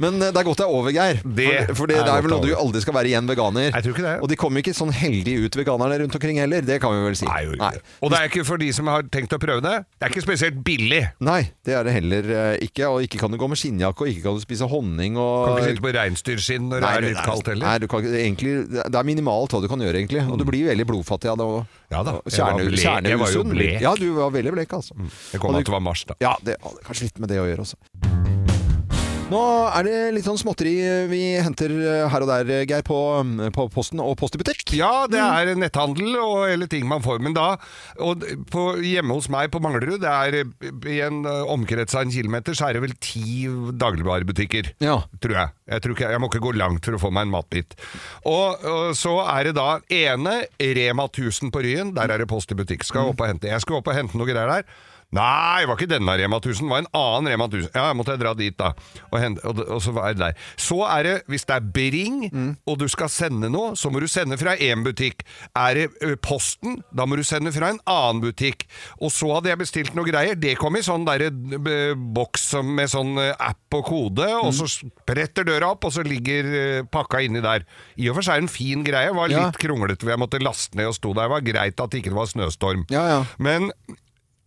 Men eh, det er godt det er over, Geir. Det for, for det, er det er vel noe du aldri skal være igjen veganer. Jeg tror ikke det. Og de kommer ikke sånn heldig ut, veganerne rundt omkring heller. Det kan vi vel si. Nei, jo Nei. Og det er ikke for de som har tenkt å prøve det. Det er ikke spesielt billig. Nei, det er det heller eh, ikke. Og ikke kan du gå med skinnjakke, og ikke kan du spise honning og Kan ikke sitte på reinsdyrskinn når det er litt kaldt heller. Nei, du kan, egentlig, det er minimalt hva du kan gjøre, egentlig. Og du blir veldig blodfattig av det òg. Ja da, jeg var blek. Jeg var jo blek. Ja, du var veldig blek, altså. Det kom Og at det var mars, da. Ja, det kanskje litt med det å gjøre også. Nå er det litt sånn småtteri vi henter her og der, Geir, på, på posten og Post i butikk. Ja, det er netthandel og hele ting man får. Men da, og på, hjemme hos meg på Manglerud, det er i en eh, omkrets av en kilometer, så er det vel ti dagligvarebutikker. Ja. Tror jeg. Jeg, tror ikke, jeg må ikke gå langt for å få meg en matbit. Og, og så er det da ene Rema 1000 på Ryen, der er det Post i butikk. Skal jeg opp og hente. Jeg skulle opp og hente noe greier der. Nei, det var ikke denne Rema 1000, det var en annen Rema 1000. Ja, måtte jeg dra dit da. Og, hente, og, og så var det der. Så er det, hvis det er Bring, og du skal sende noe, så må du sende fra én butikk. Er det Posten, da må du sende fra en annen butikk. Og så hadde jeg bestilt noe greier. Det kom i sånn derre boks med sånn app og kode, og så spretter døra opp, og så ligger pakka inni der. I og for seg en fin greie. Var litt Ja. kronglete, for jeg måtte laste ned og sto der. Det var greit at det ikke var snøstorm. Ja, ja. Men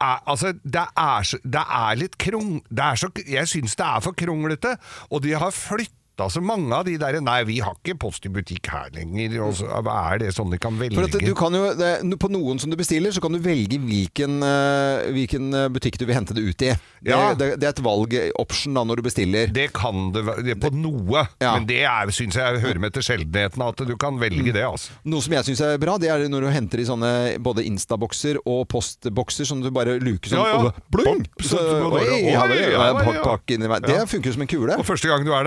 er, altså, det er, så, det er litt krong... Det er så, jeg syns det er for kronglete, og de har flytta så mange av de der Nei, vi har ikke Post i butikk her lenger. Og så, er det sånn de kan velge? For at du kan jo, det, på noen som du bestiller, så kan du velge hvilken, eh, hvilken eh, butikk du vil hente det ut i. Det, Ja. det, det er et valg-option da når du bestiller. Det kan det være på noe, Ja. men det syns jeg hører med til sjeldenheten at du kan velge det. altså. Noe som jeg syns er bra, det er når du henter i sånne både Insta-bokser og postbokser som du bare luker sånn Ja, ja. og Blung! Så, så du oi, oi, bare- oi, oi, oi, ja, ja, oi, oi, oi, oi, det oi, funker som en kule. Og første gang du er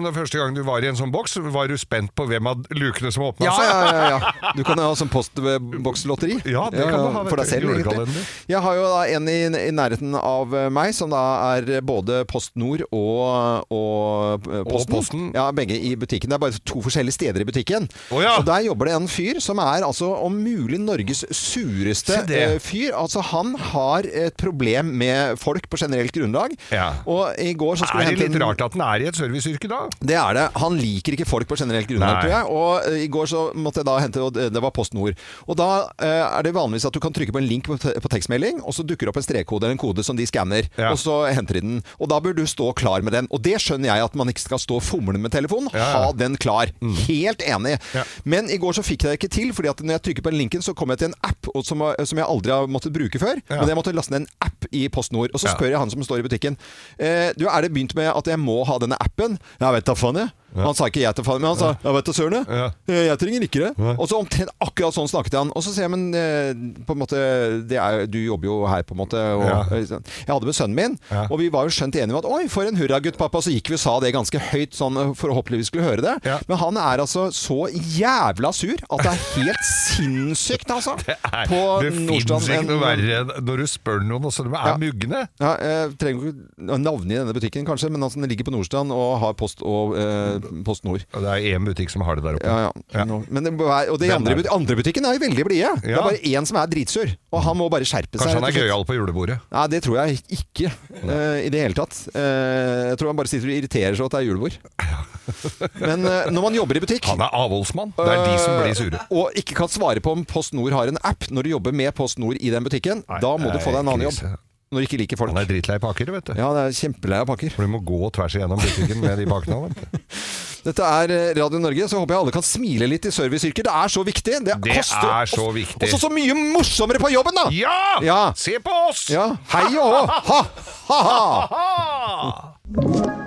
om det første gang du var i en sånn boks, var du spent på hvem av lukene som åpna Ja, seg? ja, ja, ja. Du kan jo ha sånn postbokslotteri. Ja, det kan du ha, For deg selv, egentlig. Jeg har jo da en i, i nærheten av meg, som da er både Post Nord og, og eh, Posten. Posten. Ja, begge i butikken. Det er bare to forskjellige steder i butikken. Oh, ja. Og der jobber det en fyr som er altså om mulig Norges sureste eh, fyr. Altså han har et problem med folk på generelt grunnlag. Ja. Og i går så skulle Er det litt en rart at den er i et serviceyrke da? Det er det. Han liker ikke folk på generelt grunnlag, tror jeg. Og uh, i går så måtte jeg da hente, og det var PostNord. Og da uh, er det vanligvis at du kan trykke på en link på, te- på tekstmelding, og så dukker det opp en strekkode eller en kode som de skanner, Ja. og så henter de den. Og da bør du stå klar med den. Og det skjønner jeg at man ikke skal stå og fomle med telefonen. Ja. Ha den klar. Helt enig. Ja. Men i går så fikk jeg det ikke til, fordi at når jeg trykker på den linken, så kommer jeg til en app og som, som jeg aldri har måttet bruke før. Men jeg måtte laste ned en app i PostNord. Og så spør jeg han som står i butikken eh, Du, er det begynt med at jeg må ha denne appen? Ja, vet da faen jeg. Han sa ikke jeg til faen, men han sa ja, vet da søren jeg. Ja. Eh, Jeg trenger ikke det. Ja. Og så omtrent akkurat sånn snakket han. Og så sier jeg, men eh, på en måte det er, Du jobber jo her, på en måte. Og, Ja. Jeg hadde med sønnen min, Ja. og vi var jo skjønt enige om at oi, for en hurragutt, pappa. Så gikk vi og sa det ganske høyt, sånn forhåpentligvis skulle høre det. Ja. Men han er altså så jævla sur at det er helt sinnssykt, altså. Nei, På det fins ikke noe verre når du spør noen, og så er Ja. mugne. Ja, jeg trenger ikke navnet i denne butikken, kanskje, men altså, den ligger på Nordstrand og har Post og eh, Post Nord. Og det er én butikk som har det der oppe. Ja, ja. Ja. Men det, og de andre, but- andre butikken er jo veldig blide. Det er bare én som er dritsur, og han må bare skjerpe seg. Kanskje han er gøyal på julebordet. Nei, det tror jeg ikke Uh, i det hele tatt. Uh, jeg tror han bare sitter og irriterer seg over at det er julebord. Men uh, når man jobber i butikk Han er avholdsmann. Det er de som blir sure. eh, Og ikke kan svare på om Post Nord har en app når du jobber med Post Nord i den butikken, Nei, da må du få deg en annen jobb. Når du ikke liker folk. Han er drittlei pakker, vet du. Ja, det er kjempelei av pakker. For du må gå tvers igjennom butikken med de pakkene. Dette er eh, Radio Norge, så håper jeg alle kan smile litt i serviceyrker. Det er så viktig. Det, Det koster er så viktig. Og så så mye morsommere på jobben, da! Ja! Ja. Se på oss! Ja, hei og hå! Ha! Ha-ha!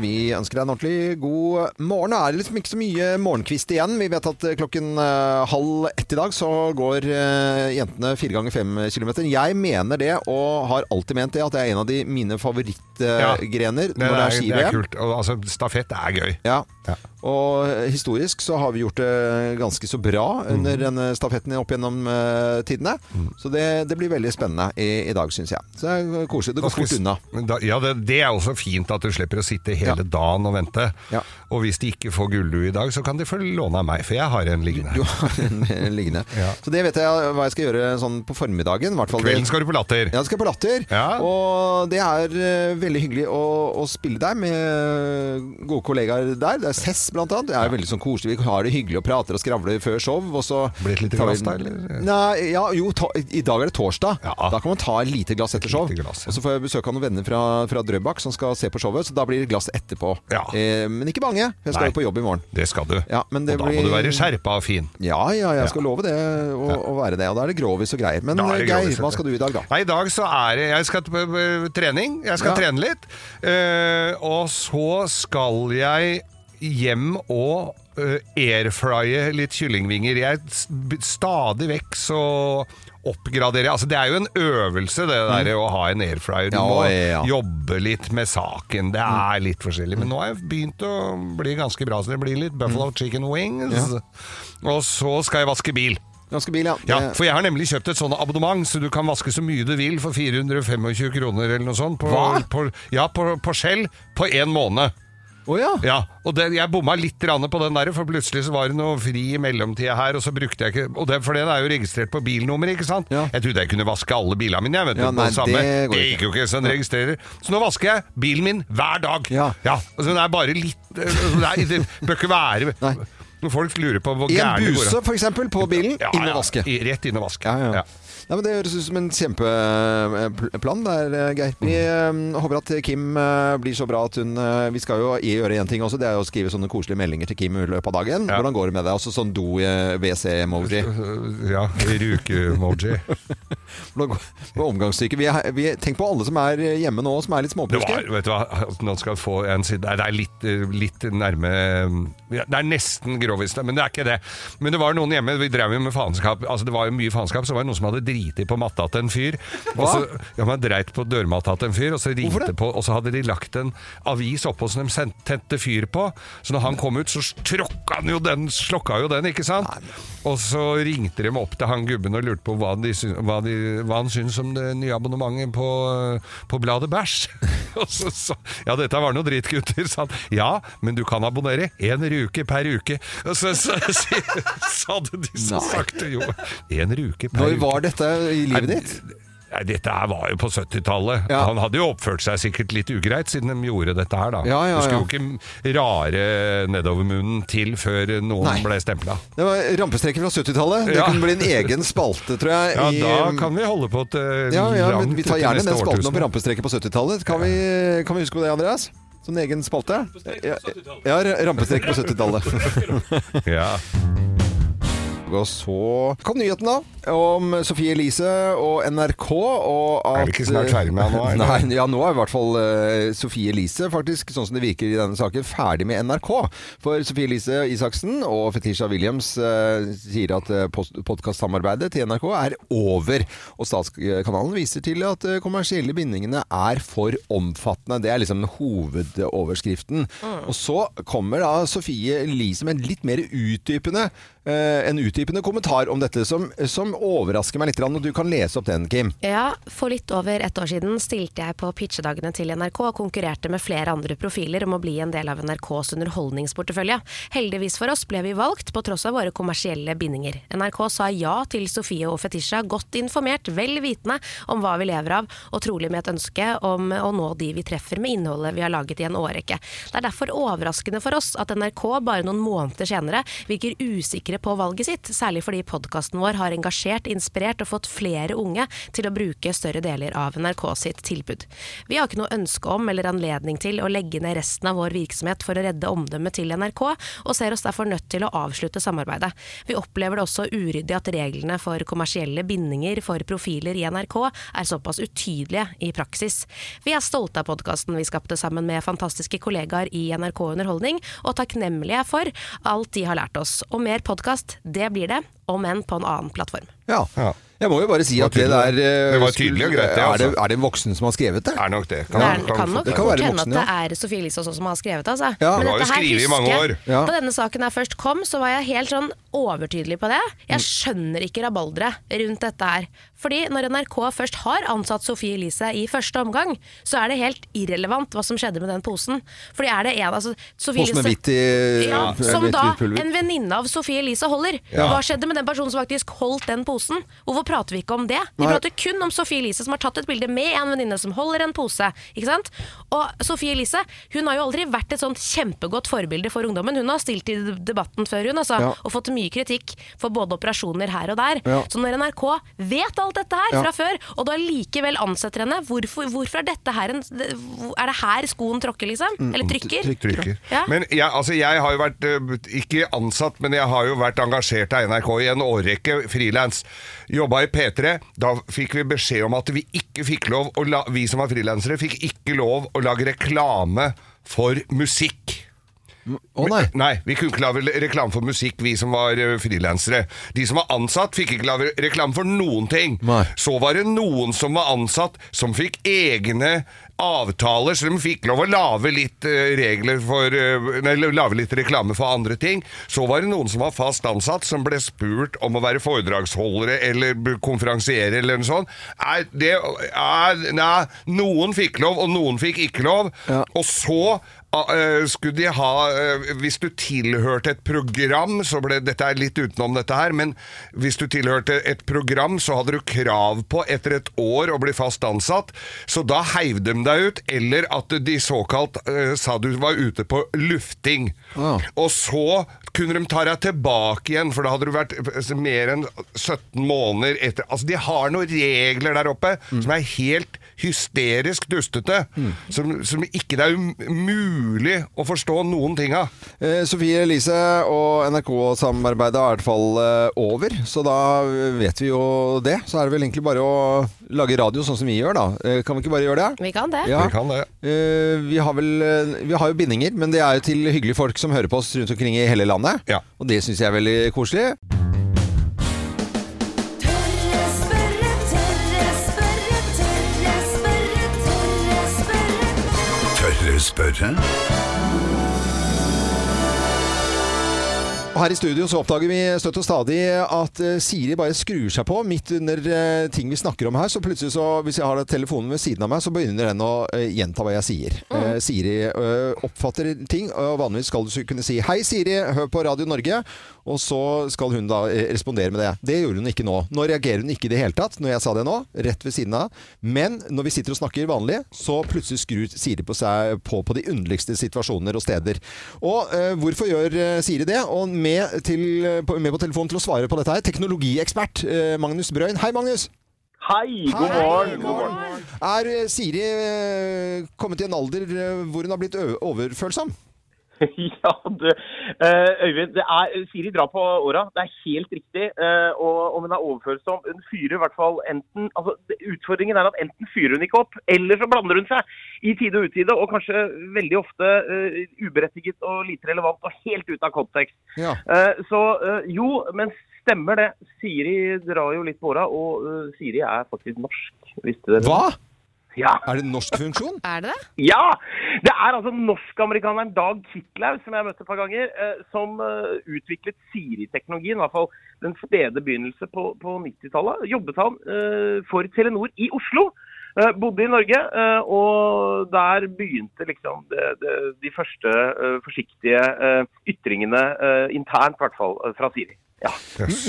Vi ønsker deg en ordentlig god morgen. Det er liksom ikke så mye morgenkvist igjen. Vi vet at eh, klokken eh, halv ett i dag så går eh, jentene fire ganger fem kilometer. Jeg mener det, og har alltid ment det, at det er en av de mine favorittgrener ja, når det er er, det er kult. Og, altså, stafett er gøy. Ja. Ja. Og historisk så har vi gjort det ganske så bra under Mm. denne stafetten opp gjennom uh, tidene. Så det, det blir veldig spennende i, i dag, syns jeg. Så det er koselig. Det går fort unna. Da, ja, det, det er også fint at du slipper å sitte hele dagen og vente. Ja. Og hvis de ikke får gullue i dag, så kan de få låne av meg, for jeg har en liggende. Du har en en liggende. Så det vet jeg hva jeg skal gjøre sånn på formiddagen. Kvelden skal du på Latter. Ja, skal på Latter. Og det er eh, veldig hyggelig å, å spille der med gode kollegaer der. Det er Cess blant annet. Det er veldig sånn koselig. Vi har det hyggelig og prater og skravler før show. Og så Blir det et lite glass da, eller? Nei, ja, jo, ta, i dag er det torsdag. Ja. Da kan man ta et lite glass etter show. glass, ja. Og så får jeg besøk av noen venner fra, fra Drøbak som skal se på showet, så da blir det glass etterpå. Ja. Eh, men ikke mange. Jeg skal Nei. jo på jobb i morgen. Det skal du. Ja, men det og da blir- må du være skjerpa og fin. Ja, ja, jeg skal love det å, å være det. Og da er det grovis og greier. Men det Geir, hva skal du i dag, da? Nei, I dag så er det Jeg skal på på trening. Jeg skal trene litt. Eh, og så skal jeg hjem og uh, airfrye litt kyllingvinger. Jeg stadig vekk så oppgraderer jeg. Altså, det er jo en øvelse, det der å ha en airfryer. Du Ja, må ja. jobbe litt med saken. Det er litt forskjellig. Men nå har jeg begynt å bli ganske bra, så det blir litt Buffalo chicken wings. Og så skal jeg vaske bil. Ganske bil, ja. Ja, for jeg har nemlig kjøpt et sånt abonnement, så du kan vaske så mye du vil for 425 kroner eller noe sånt. På, Hva? På, ja, på, på Shell på én måned. Å ja. Ja, og det, Jeg bomma litt på den der, for plutselig så var det noe fri i mellomtida her, og så brukte jeg ikke det, For den er jo registrert på bilnummeret, ikke sant? Ja. Jeg trodde jeg kunne vaske alle bilene mine, jeg, vet. Ja, nei, det samme. det det gikk jo ikke, så den registrerer. Så nå vasker jeg bilen min hver dag. Ja. altså Den er bare litt Nei, det bør ikke være Nei. Når folk lurer på hvor I en buse, eksempel, på bilen. Ja, inn og vaske. i- Rett inn og vaske. Ja, ja. Ja. Men Det høres ut som en kjempeplan der, eh, Geir. Vi eh, håper at Kim eh, blir så bra at hun Vi skal jo gjøre én ting også, det er å skrive sånne koselige meldinger til Kim i løpet av dagen. Ja. Hvordan går det med deg? Også sånn do-WC-emoji. Ja, ruke-emoji. Omgangssyke? Vi, er- vi, tenk på alle som er hjemme nå, som er litt småpjuske. vet du hva, nå skal jeg få en side Nei, Det er litt, litt nærme Det er nesten grovis, men det er ikke det. Men det var noen hjemme, vi drev jo med faenskap. Altså, det var jo mye faenskap. Så var det noen som hadde driti på matta til en fyr. Og så, ja, man dreit på dørmatta til en fyr, og så ringte på, og så hadde de lagt en avis oppå som de tente fyr på. Så når han kom ut, så tråkka han jo den, slokka jo den, ikke sant? Og så ringte de opp til han gubben og lurte på hva, de, hva, de, hva han syntes om det nye abonnementet på, på bladet Bæsj. og så sa Ja, dette var noe dritt, gutter, sa han. Ja, men du kan abonnere én ruke per uke. Og så, sa de så sakte jo. Én ruke per Når uke. var dette i livet ditt? Nei, dette her var jo på 70-tallet. Ja. Han hadde jo oppført seg sikkert litt ugreit siden de gjorde dette her, da. Ja, ja, du skulle ja. jo ikke rare nedovermunnen til før noen Nei. ble stempla. Det var rampestreker fra 70-tallet. Det Ja. kunne bli en egen spalte, tror jeg. Ja, i- da kan vi holde på til ja, ja, langt Vi tar gjerne den spalten om årtusen. rampestreker på 70-tallet. Kan, vi- kan vi huske på det, Andreas? Som en egen spalte? Ja, ja, rampestreker på 70-tallet. Ja. Og så kom nyheten da om Sofie Elise og NRK. Og at, Er vi ikke snart ferdig med henne nå. Nei, ja, nå er i hvert fall uh, Sofie Elise faktisk, sånn som det virker i denne saken, ferdig med NRK. For Sofie Elise Isaksen og Fetisha Williams uh, sier at uh, podkastsamarbeidet til NRK er over. Og Statskanalen viser til at uh, kommersielle bindingene er for omfattende. Det er liksom hovedoverskriften. Og så kommer da Sofie Elise med en litt mer utdypende eh, en utdypende kommentar om dette som, som overrasker meg litt. Og du kan lese opp den, Kim. Ja, For litt over ett år siden stilte jeg på pitchedagene til NRK og konkurrerte med flere andre profiler om å bli en del av NRKs underholdningsportefølje. Heldigvis for oss ble vi valgt, på tross av våre kommersielle bindinger. NRK sa ja til Sofie og Fetisha, godt informert, vel vitende om hva vi lever av, og trolig med et ønske om å nå de vi treffer med innholdet vi har laget i en årrekke. Det er derfor overraskende for oss at NRK bare noen måneder senere virker usikre på valget sitt, særlig fordi podkasten vår har engasjert, inspirert og fått flere unge til å bruke større deler av NRK sitt tilbud. Vi har ikke noe ønske om eller anledning til å legge ned resten av vår virksomhet for å redde omdømmet til NRK, og ser oss derfor nødt til å avslutte samarbeidet. Vi opplever det også uryddig at reglene for kommersielle bindinger for profiler i NRK er såpass utydelige i praksis. Vi er stolte av podkasten vi skapte sammen med fantastiske kollegaer i NRK Underholdning, og takknemlige for alt de har lært oss. Og mer podkast, det blir det, om enn på en annen plattform. Ja. Ja. Jeg må jo bare si at det der eh, Det var tydelig og greit, det, er, det, altså. er det en voksen som har skrevet det? Er nok det. Det er, kan nok det kan være hende at det er Sofie Elise også som har skrevet det. Altså. Ja. Det var jo dette her skrevet i mange husker jeg- år. Ja. Da denne saken her først kom, så var jeg helt sånn overtydelig på det. Jeg skjønner ikke rabalderet rundt dette her. Fordi når NRK først har ansatt Sofie Elise i første omgang, så er det helt irrelevant hva som skjedde med den posen. Fordi er det en altså, Sofie Posen med hvitt i ja, ja, Som da en venninne av Sofie Elise holder. Hva skjedde med den personen som faktisk holdt den posen? Hvorfor prater vi ikke om det? Vi Nei. prater kun om Sofie Elise som har tatt et bilde med en venninne som holder en pose. Ikke sant? Og Sofie Elise hun har jo aldri vært et sånt kjempegodt forbilde for ungdommen. Hun har stilt i debatten før, hun, altså, Ja. og fått mye kritikk for både operasjoner her og der. Ja. Så når NRK vet alt dette her Ja. fra før, og du likevel ansetter henne, hvorfor, hvorfor er dette her en Er det her skoen tråkker, liksom? Mm, Eller trykker? Trykker. Ja. Men jeg, altså, jeg har jo vært, eh, ikke ansatt, men jeg har jo vært engasjert av NRK i en årrekke frilans. Jobba i P3. Da fikk vi beskjed om at vi ikke fikk lov la, Vi som var frilansere, fikk ikke lov å lage reklame for musikk. Å nei. Nei, vi kunne ikke lage reklame for musikk, vi som var uh, frilansere. De som var ansatt, fikk ikke lage reklame for noen ting. Nei. Så var det noen som var ansatt, som fikk egne avtaler, så de fikk lov å lage litt regler for lage litt reklame for andre ting. Så var det noen som var fast ansatt, som ble spurt om å være foredragsholdere eller konferansiere eller noe sånt. Nei, det, nei, noen fikk lov, og noen fikk ikke lov. Ja. Og så skulle de ha eh, Hvis du tilhørte et program så ble, Dette er litt utenom dette her, men hvis du tilhørte et program, så hadde du krav på etter et år å bli fast ansatt. Så da heiv de deg ut, eller at de såkalt eh, sa du var ute på lufting. Ja. Og så kunne de ta deg tilbake igjen, for da hadde du vært eh, mer enn 17 måneder etter Altså, de har noen regler der oppe som er helt hysterisk dustete. Som, som ikke det er umulig å forstå noen ting av. Eh, Sofie Elise og NRK-samarbeidet er i hvert fall eh, over, så da vet vi jo det. Så er det vel egentlig bare å lage radio sånn som vi gjør, da. Eh, kan vi ikke bare gjøre det? Vi kan det. Ja. Vi kan det. Eh, vi har vel eh, Vi har jo bindinger, men det er jo til hyggelige folk som hører på oss rundt omkring i hele landet. Ja. Og det syns jeg er veldig koselig. Spørre. Her i studio så oppdager vi støtt og stadig at eh, Siri bare skrur seg på midt under eh, ting vi snakker om her. Så plutselig så, hvis jeg har telefonen ved siden av meg, så begynner den å eh, gjenta hva jeg sier. Eh, Siri oppfatter ting, og vanligvis skal du kunne si 'Hei, Siri, hør på Radio Norge', og så skal hun da eh, respondere med det. Det gjorde hun ikke nå. Nå reagerer hun ikke i det hele tatt når jeg sa det nå, rett ved siden av. Men når vi sitter og snakker vanlig, så plutselig skrur Siri på seg på på de underligste situasjoner og steder. Og eh, hvorfor gjør eh, Siri det? Og med, til, med på telefonen til å svare på dette her, teknologiekspert eh, Magnus Brøyn. Hei, Magnus! Hei, god morgen. God morgen. Er eh, Siri kommet i en alder hvor hun har blitt overfølsom? Ja, du, eh, Øyvind, det er, Siri drar på åra. Det er helt riktig. eh, og om hun er overfølsom Hun fyrer i hvert fall enten altså, Utfordringen er at enten fyrer hun ikke opp, eller så blander hun seg i tide og utide, og kanskje veldig ofte uh, uberettiget og lite relevant og helt ute av kontekst. Ja. Uh, så uh, jo, men stemmer det. Siri drar jo litt på åra, og Siri er faktisk norsk. Visste dere det? Hva? Ja. Er det en norsk funksjon? Er det det? Ja! Det er altså norsk-amerikaneren Dag Kitlaug, som jeg har møtt et par ganger, eh, som eh, utviklet Siri-teknologien. I hvert fall den spede begynnelse på, på 90-tallet. Jobbet han eh, for Telenor i Oslo. Bodde i Norge, og der begynte liksom det, det, de første forsiktige ytringene, internt i hvert fall, fra Siri. Ja.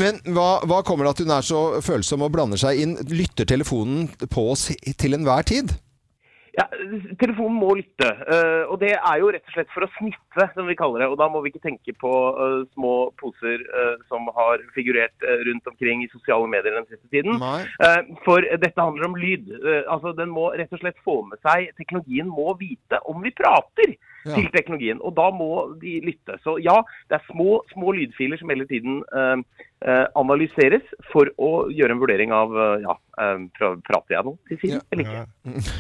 Men hva, hva kommer det at hun er så følsom og blander seg inn? Lytter telefonen på oss til enhver tid? Ja, Telefonen må lytte, eh, og det er jo rett og slett for å snitte, som vi kaller det. Og da må vi ikke tenke på eh, små poser eh, som har figurert rundt omkring i sosiale medier den siste tiden. Nei. Eh, for dette handler om lyd. Altså, Den må rett og slett få med seg Teknologien må vite om vi prater Ja. til teknologien, og da må de lytte. Så ja, det er små, små lydfiler som hele tiden eh, eh, analyseres for å gjøre en vurdering av eh, ja, eh, prater jeg nå til siden Ja. eller ikke.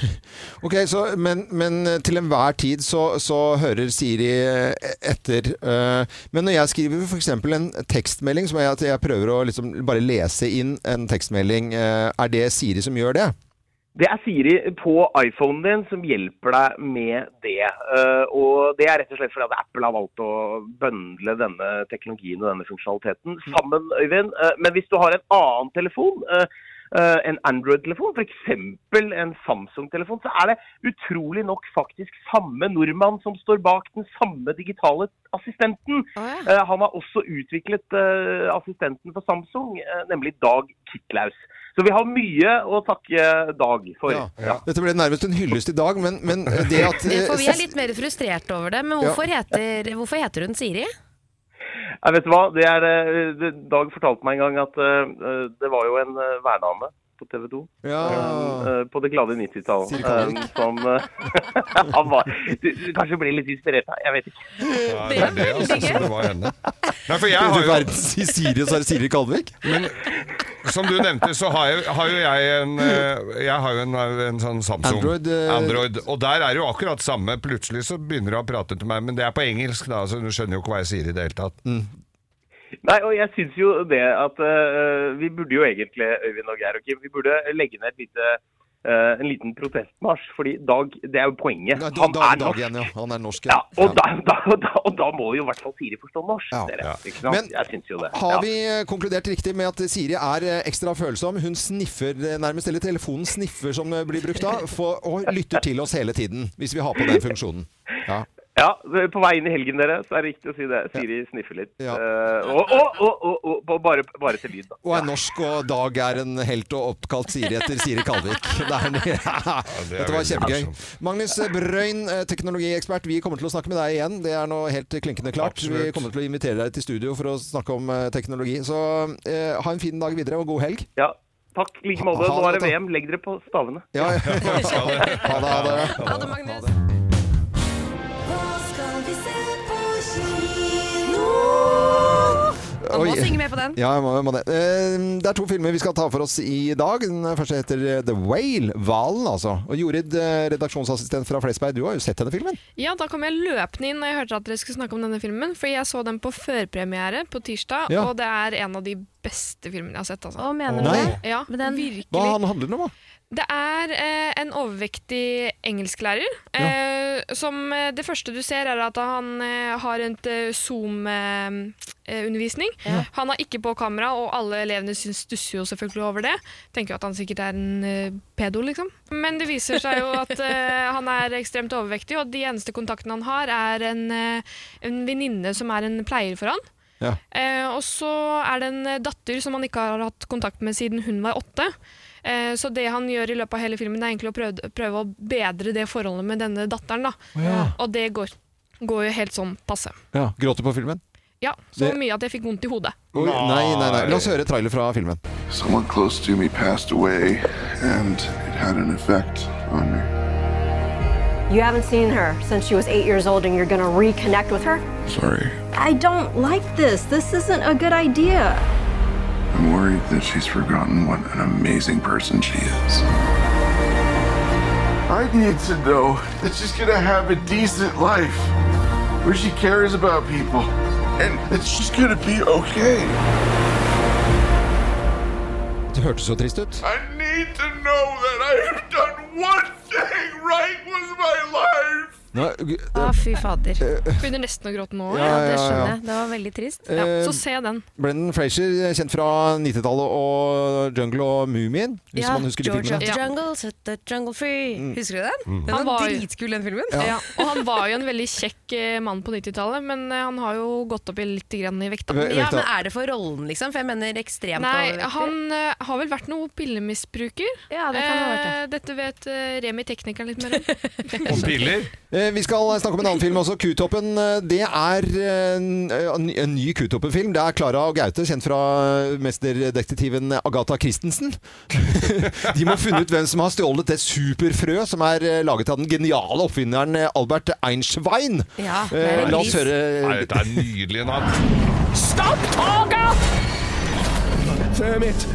Ok, så, men, men til enhver tid så, så hører Siri etter. eh, Men når jeg skriver f.eks. en tekstmelding, som er at jeg prøver å liksom bare lese inn en tekstmelding, eh, er det Siri som gjør det? Det er Siri på iPhonen din som hjelper deg med det. Eh, og det er rett og slett fordi Apple har valgt å bøndle denne teknologien og denne funksjonaliteten sammen, Øyvind. Eh, men hvis du har en annen telefon, eh, en Android-telefon, f.eks. en Samsung-telefon, så er det utrolig nok faktisk samme nordmann som står bak den samme digitale assistenten. Oh, ja. Eh, han har også utviklet eh, assistenten for Samsung, eh, nemlig Dag Kitlaus. Så vi har mye å takke Dag for. Ja. Dette ble nærmest en hyllest i dag, men, men det at For vi er litt mer frustrert over det. Men Ja. hvorfor, heter, hvorfor heter hun Siri? Jeg vet hva, det er, eh, Dag fortalte meg en gang at eh, det var jo en værdame på TV 2 Ja. um, på det glade 90-tall. Siri Kalvik. eh, som eh, han var du, du kanskje ble litt inspirert av, jeg vet ikke. Ja, det er det, altså. Så det var henne. Nei, for jeg har jo I Siri, så er det Siri Kalvik? Men som du nevnte, så har, jeg, har jo jeg en eh, Jeg har jo en, en sånn Samsung Android, eh, Android, Og der er det jo akkurat samme. Plutselig så begynner du å prate til meg, men det er på engelsk, da, så du skjønner jo ikke hva jeg sier i det hele tatt. Nei, og jeg syns jo det at uh, vi burde jo egentlig, Øyvind og Geir og Kim, vi burde legge ned lite, uh, en liten protestmarsj. Fordi Dag, det er jo poenget. Nei, Han Dag, er Dag norsk. igjen, ja. Han er norsk. Ja, og, Da, da, da, og da må jo i hvert fall Siri forstå norsk, Ja. dere. Ja. Men jeg syns jo det. Har Ja. vi eh, konkludert riktig med at Siri er ekstra følsom? Hun sniffer nærmest, eller telefonen sniffer som blir brukt da, for, og lytter til oss hele tiden, hvis vi har på den funksjonen. Ja. Ja, på vei inn i helgen, dere, så er det riktig å si det. Siri sniffer litt. Ja. Uh, og, og, og, og, bare, bare til lyd, da. Og er norsk, og Dag er en helt og oppkalt Siri etter Siri Kalvik. Det er, det er Dette var kjempegøy. Magnus Brøyn, eh, teknologiekspert, vi kommer til å snakke med deg igjen. Det er nå helt klinkende klart. Absolutt. Vi kommer til å invitere deg til studio for å snakke om eh, teknologi. Så uh, ha en fin dag videre, og god helg. Ja, takk i like måte. Nå er det. VM. Legg dere på stavene. Ja, ja. Skal det. Ha det. Ha det. Ha det, Magnus. Han må synge med på den. Ja, jeg må, jeg må det. Eh, Det er to filmer vi skal ta for oss i dag. Den første heter eh, The Whale. Hvalen, altså. Og Jorid, eh, redaksjonsassistent fra Flesberg, du har jo sett denne filmen? Ja, da kom jeg løpende inn når jeg hørte at dere skulle snakke om denne filmen. For jeg så den på førpremiere på tirsdag, Ja. og det er en av de beste filmene jeg har sett. Altså. Å, mener du det? Ja, Men den- virkelig. Hva handler den om, da? Det er eh, en overvektig engelsklærer eh, ja. som eh, Det første du ser, er at han eh, har en Zoom-undervisning. Han har ikke på kamera, og alle elevene syns stusser jo selvfølgelig over det. Tenker jo at han sikkert er en eh, pedo, liksom. Men det viser seg jo at eh, han er ekstremt overvektig, og de eneste kontaktene han har, er en, eh, en venninne som er en pleier for han. Ja. Eh, og så er det en eh, datter som han ikke har hatt kontakt med siden hun var åtte. Eh, så det han gjør i løpet av hele filmen, er egentlig å prøve, prøve å bedre det forholdet med denne datteren. Da. Ja. Og det går, går jo helt sånn passe. Ja, Gråter på filmen? Ja, så Det- mye at jeg fikk vondt i hodet. Oi, nei, nei, nei. La oss høre trailer fra filmen. Someone close to me passed away, and it had an effect on me. You haven't seen her since she was eight years old and you're gonna reconnect with her? Sorry. I don't like this. This isn't a good idea. I'm worried that she's forgotten what an amazing person she is. I need to know that she's gonna have a decent life where she cares about people and that she's gonna be okay. Det hørtes så trist ut. I need to know that I have done one thing right with my life. Nå, ah, fy fader. Begynner nesten å gråte nå. Ja, Ja, det ja, det skjønner jeg. Det var veldig trist. Ja, Eh, så se den. Brendan Frazier, kjent fra 90-tallet og Jungle og Mumien, hvis Ja, man husker de George of filmene. the Jungle, set the jungle free. Husker du den? Mm. Den Han var var dritkul, den filmen. Ja. og han var jo en veldig kjekk eh, mann på 90-tallet, men eh, han har jo gått opp i litt grann i vekta. Ja, men Er det for rollen, liksom? For jeg mener ekstremt Nei, han uh, har vel vært noe pillemisbruker. Ja, det kan ha vært Eh, Dette vet uh, Remi teknikeren litt mer om. Om piller? Eh, Vi skal snakke om en annen film også. Kutoppen. eh, Det er eh, en, en ny- en ny Kutoppen-film. Det er Klara og Gaute, kjent fra mesterdetektiven Agatha Christensen. De må ha funnet ut hvem som har stjålet det superfrø som er laget av den geniale oppfinneren Albert Einschwein. Ja, La oss høre Nei, dette er nydelig navn. Stopp toget! Frøet mitt!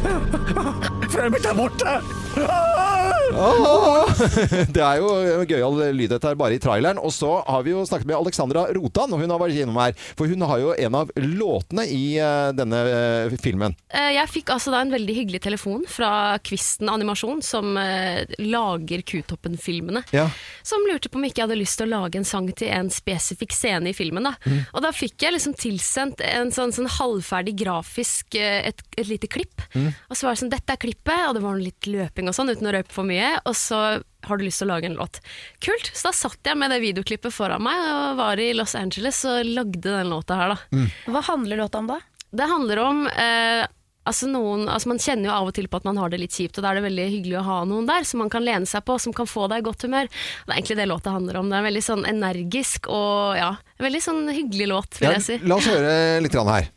Frøet mitt er borte! Ah! Det er jo gøyal lyd dette her, bare i traileren. Og så har vi jo snakket med Alexandra Rotan, og hun har vært innom her. For hun har jo en av låtene i eh, denne eh, filmen. Eh, Jeg fikk altså da en veldig hyggelig telefon fra Kvisten Animasjon, som eh, lager Kutoppen-filmene. Ja. Som lurte på om ikke jeg hadde lyst til å lage en sang til en spesifikk scene i filmen. Da. Mm. Og da fikk jeg liksom tilsendt en sånn, sånn halvferdig grafisk et, et lite klipp. Mm. Og så var det sånn, dette er klippet, og det var litt løping og sånn, uten å røpe for mye. Og så har du lyst til å lage en låt. Kult! Så da satt jeg med det videoklippet foran meg og var i Los Angeles og lagde den låta her, da. Hva handler låta om da? Det handler om eh, altså noen, altså Man kjenner jo av og til på at man har det litt kjipt, og da er det veldig hyggelig å ha noen der som man kan lene seg på, som kan få deg i godt humør. Det er egentlig det låta handler om. Det er en veldig sånn energisk og ja, en veldig sånn hyggelig låt, vil Ja, jeg si. la oss høre litt her.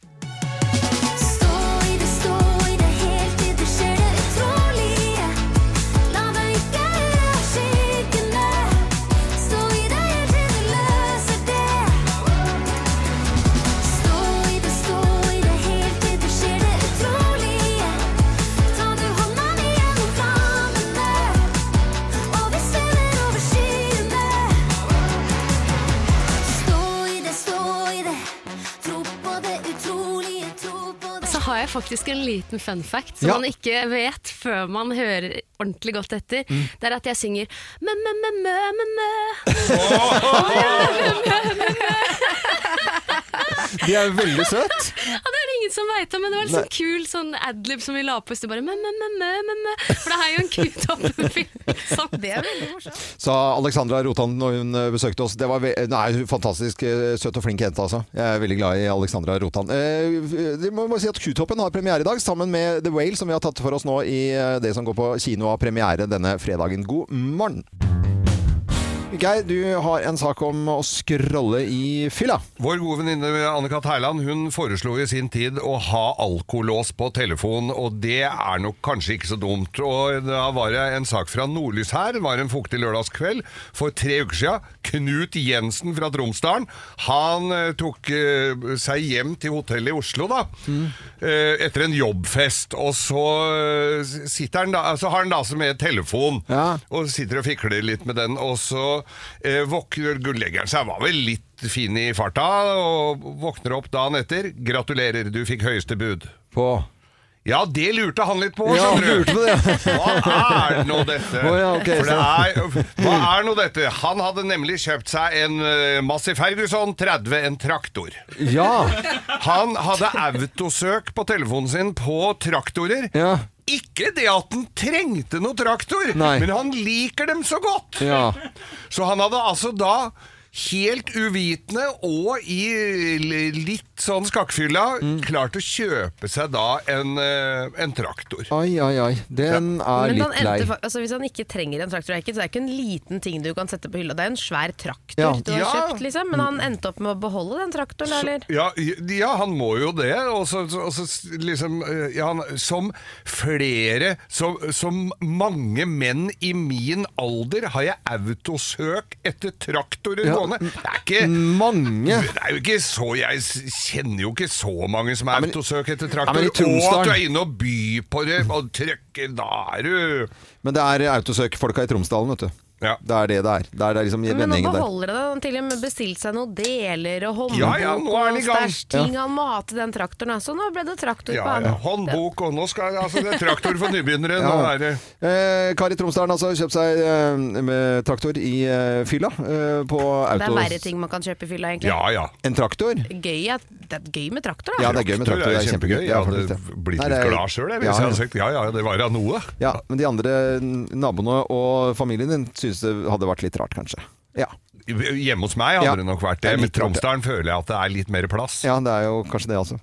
Har jeg faktisk en liten fun fact som Ja. man ikke vet før man hører ordentlig godt etter. Mm. Det er at jeg synger mø-mø-mø-mø-mø. De er veldig søt. Ja, det er det ingen som veit om, men det var en sånn kul sånn adlib som vi la på. Så bare mø-mø-mø-mø. mø. For det er jo en Kutoppen-film. Det er veldig morsomt. Sa Alexandra Rotan når hun eh, besøkte oss. Det var ve nei, fantastisk eh, søt og flink jente, altså. Jeg er veldig glad i Alexandra Rotan. Eh, det må må si at Kutoppen har premiere i dag, sammen med The Whale, som vi har tatt for oss nå i eh, det som går på kino, av premiere denne fredagen. God morgen! Geir, du har en sak om å skrolle i fylla. Vår gode venninne Anne-Kat. Heiland hun foreslo i sin tid å ha alkolås på telefon, og det er nok kanskje ikke så dumt. Og Da var det en sak fra Nordlys her. Det var en fuktig lørdagskveld for tre uker siden. Knut Jensen fra Tromsdalen. Han eh, tok eh, seg hjem til hotellet i Oslo da, eh, etter en jobbfest. Og så, sitter han da, så har han da som med telefon, og sitter og fikler litt med den. Og så eh, våkner legger seg, var vel litt fin i farta, og våkner opp dagen etter. Gratulerer, du fikk høyeste bud. På? Ja, det lurte han litt på, Ja, skjønner du. lurte på det. Hva er nå dette? Å ja, ok, For det er, hva er nå dette? Han hadde nemlig kjøpt seg en uh, Massey Ferguson 30, en traktor. Ja. Han hadde autosøk på telefonen sin på traktorer. Ikke det at han trengte noe traktor, Nei. men han liker dem så godt. Ja. Så han hadde altså da Helt uvitende og i l- litt sånn skakkfylla klart å kjøpe seg da en, eh, en traktor. Oi, oi, oi. Den er Men han litt lei. endte, fa- altså hvis han ikke trenger en traktor, det er ikke- så det er ikke en liten ting du kan sette på hylla. Det er en svær traktor Ja. du har Ja. kjøpt, liksom. Men han endte opp med å beholde den traktoren, eller? Ja, ja, han må jo det. Og så, så, og så liksom eh, ja, han, Som flere som, som mange menn i min alder har jeg autosøk etter traktorer Ja, gående. Det er ikke Mange. Det er jo ikke så Jeg s- kjenner jo ikke så mange som er men- autosøk etter Ja, traktor. i og at du er inne og byr på det og trykker Da er du Men det er autosøk-folka i Tromsdalen, vet du. Ja. Det er det det er. Det er det liksom Men nå beholder det. Han til og med bestilt seg noen deler og håndbok Ja, ja, nå er han i og stæsj ting han må ha til den traktoren. Så nå ble det traktor ja, på han. ja, håndbok, og nå skal altså, det er traktor for nybegynnere. Nå Ja. er det Eh, Kari Tromsdalen altså kjøpt seg eh, med traktor i eh, fylla eh, på Det er verre ting man kan kjøpe i fylla, egentlig. Ja, ja. En traktor? Gøy, at- det er gøy med traktor, da. Ja, det er gøy med traktor. Det er kjempegøy. Jeg Ja, hadde faktisk det. blitt Nei, litt det er- glad sjøl hvis Ja, jeg hadde sagt ja, ja, det var da noe. Ja, men de andre naboene og familien din synes det hadde vært litt rart, kanskje. Ja. Hjemme hos meg hadde Ja. det nok vært Det men. Tromsdalen føler jeg at det er litt mer plass. ja, det er jo kanskje det, altså.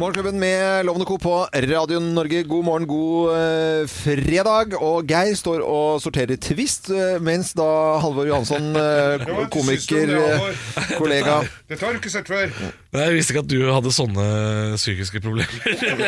Morgenklubben med Lovende Co. på Radio Norge. God morgen, god eh, fredag. Og Geir står og sorterer Twist, eh, mens da Halvor Johansson, eh, komiker, kollega Det tar du ikke sett før. Nei, Jeg visste ikke at du hadde sånne psykiske problemer.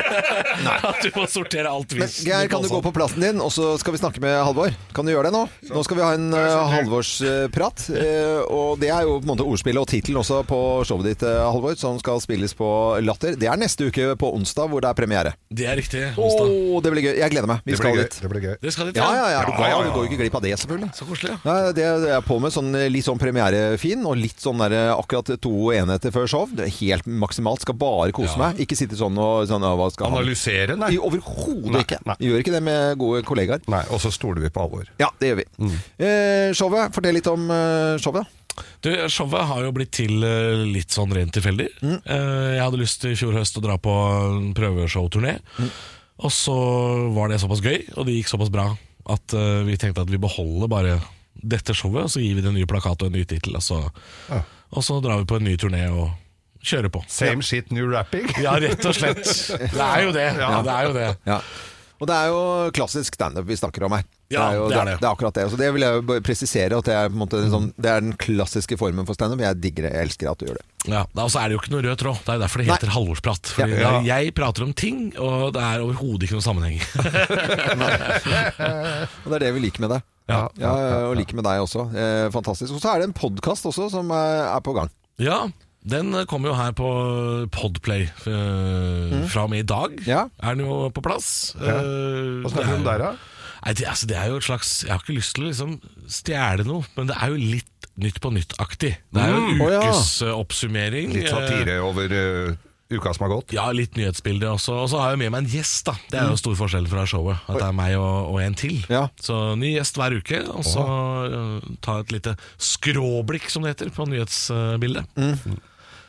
at du må sortere alt Men Geir, kan du gå på plassen din, og så skal vi snakke med Halvor? Kan du gjøre det nå? Nå skal vi ha en uh, Halvorsprat. Uh, og det er jo på en måte ordspillet og tittelen også på showet ditt, uh, Halvor, som skal spilles på Latter. Det er neste uke på onsdag, hvor det er premiere. Det er riktig. Onsdag. Oh, det blir gøy. Jeg gleder meg. Vi skal gøy. dit. Det blir gøy. Det skal dit, Ja, ja, ja. Du, Ja, går, ja, du går jo ikke glipp av det, selvfølgelig. Så koselig. Ja. Nei, det er er på med sånn, litt sånn premierefin, og litt sånn der, akkurat to enheter før show. Det er helt maksimalt. Skal bare kose meg. Ikke sitte sånn og sånn, hva skal han?» Analysere, nei. I- Overhodet ikke. nei. Gjør ikke det med gode kollegaer. Nei, Og så stoler vi på alvor. Ja, det gjør vi. Mm. Eh, showet, fortell litt om eh, showet. da. Du, showet har jo blitt til eh, litt sånn rent tilfeldig. Mm. Eh, Jeg hadde lyst til i fjor høst å dra på en prøveshowturné. Mm. Og så var det såpass gøy, og det gikk såpass bra, at eh, vi tenkte at vi beholder bare dette showet, og så gir vi det en ny plakat og en ny tittel, og, så- og så drar vi på en ny turné og kjører på. Same shit, new rapping. Ja, rett og slett. Det er jo det. Ja, det er jo det. Ja. Og det er jo klassisk standup vi snakker om her. Ja, jo, det er det. det er akkurat det. Så det vil jeg jo presisere at det er, på en måte, en sånn, det er den klassiske formen for standup. Jeg digger det. Jeg elsker at du gjør det. Ja, Og så er det jo ikke noe rød tråd. Det er jo derfor det heter halvårsprat. Fordi Ja. det er- Jeg prater om ting, og det er overhodet ikke noe sammenheng. Og det er det vi liker med deg. Ja. Ja, og liker med deg også. Eh, fantastisk. Og så er det en podkast også som er, er på gang. Ja, den kommer jo her på Podplay eh, fra og med i dag. Ja. Er den jo på plass. Ja. Eh, Hva snakker du om er- der, da? Nei, det, altså, det er jo et slags Jeg har ikke lyst til å liksom stjele noe, men det er jo litt Nytt på nytt-aktig. Det er jo en Mm. Å, ja. eh. Litt satire over uh, uka som har gått? Ja, litt nyhetsbilde også. Og så har jeg med meg en gjest, da. Det er jo stor forskjell fra showet. At det er meg og, og en til. Så ny gjest hver uke, og så uh, ta et lite skråblikk, som det heter, på nyhetsbildet.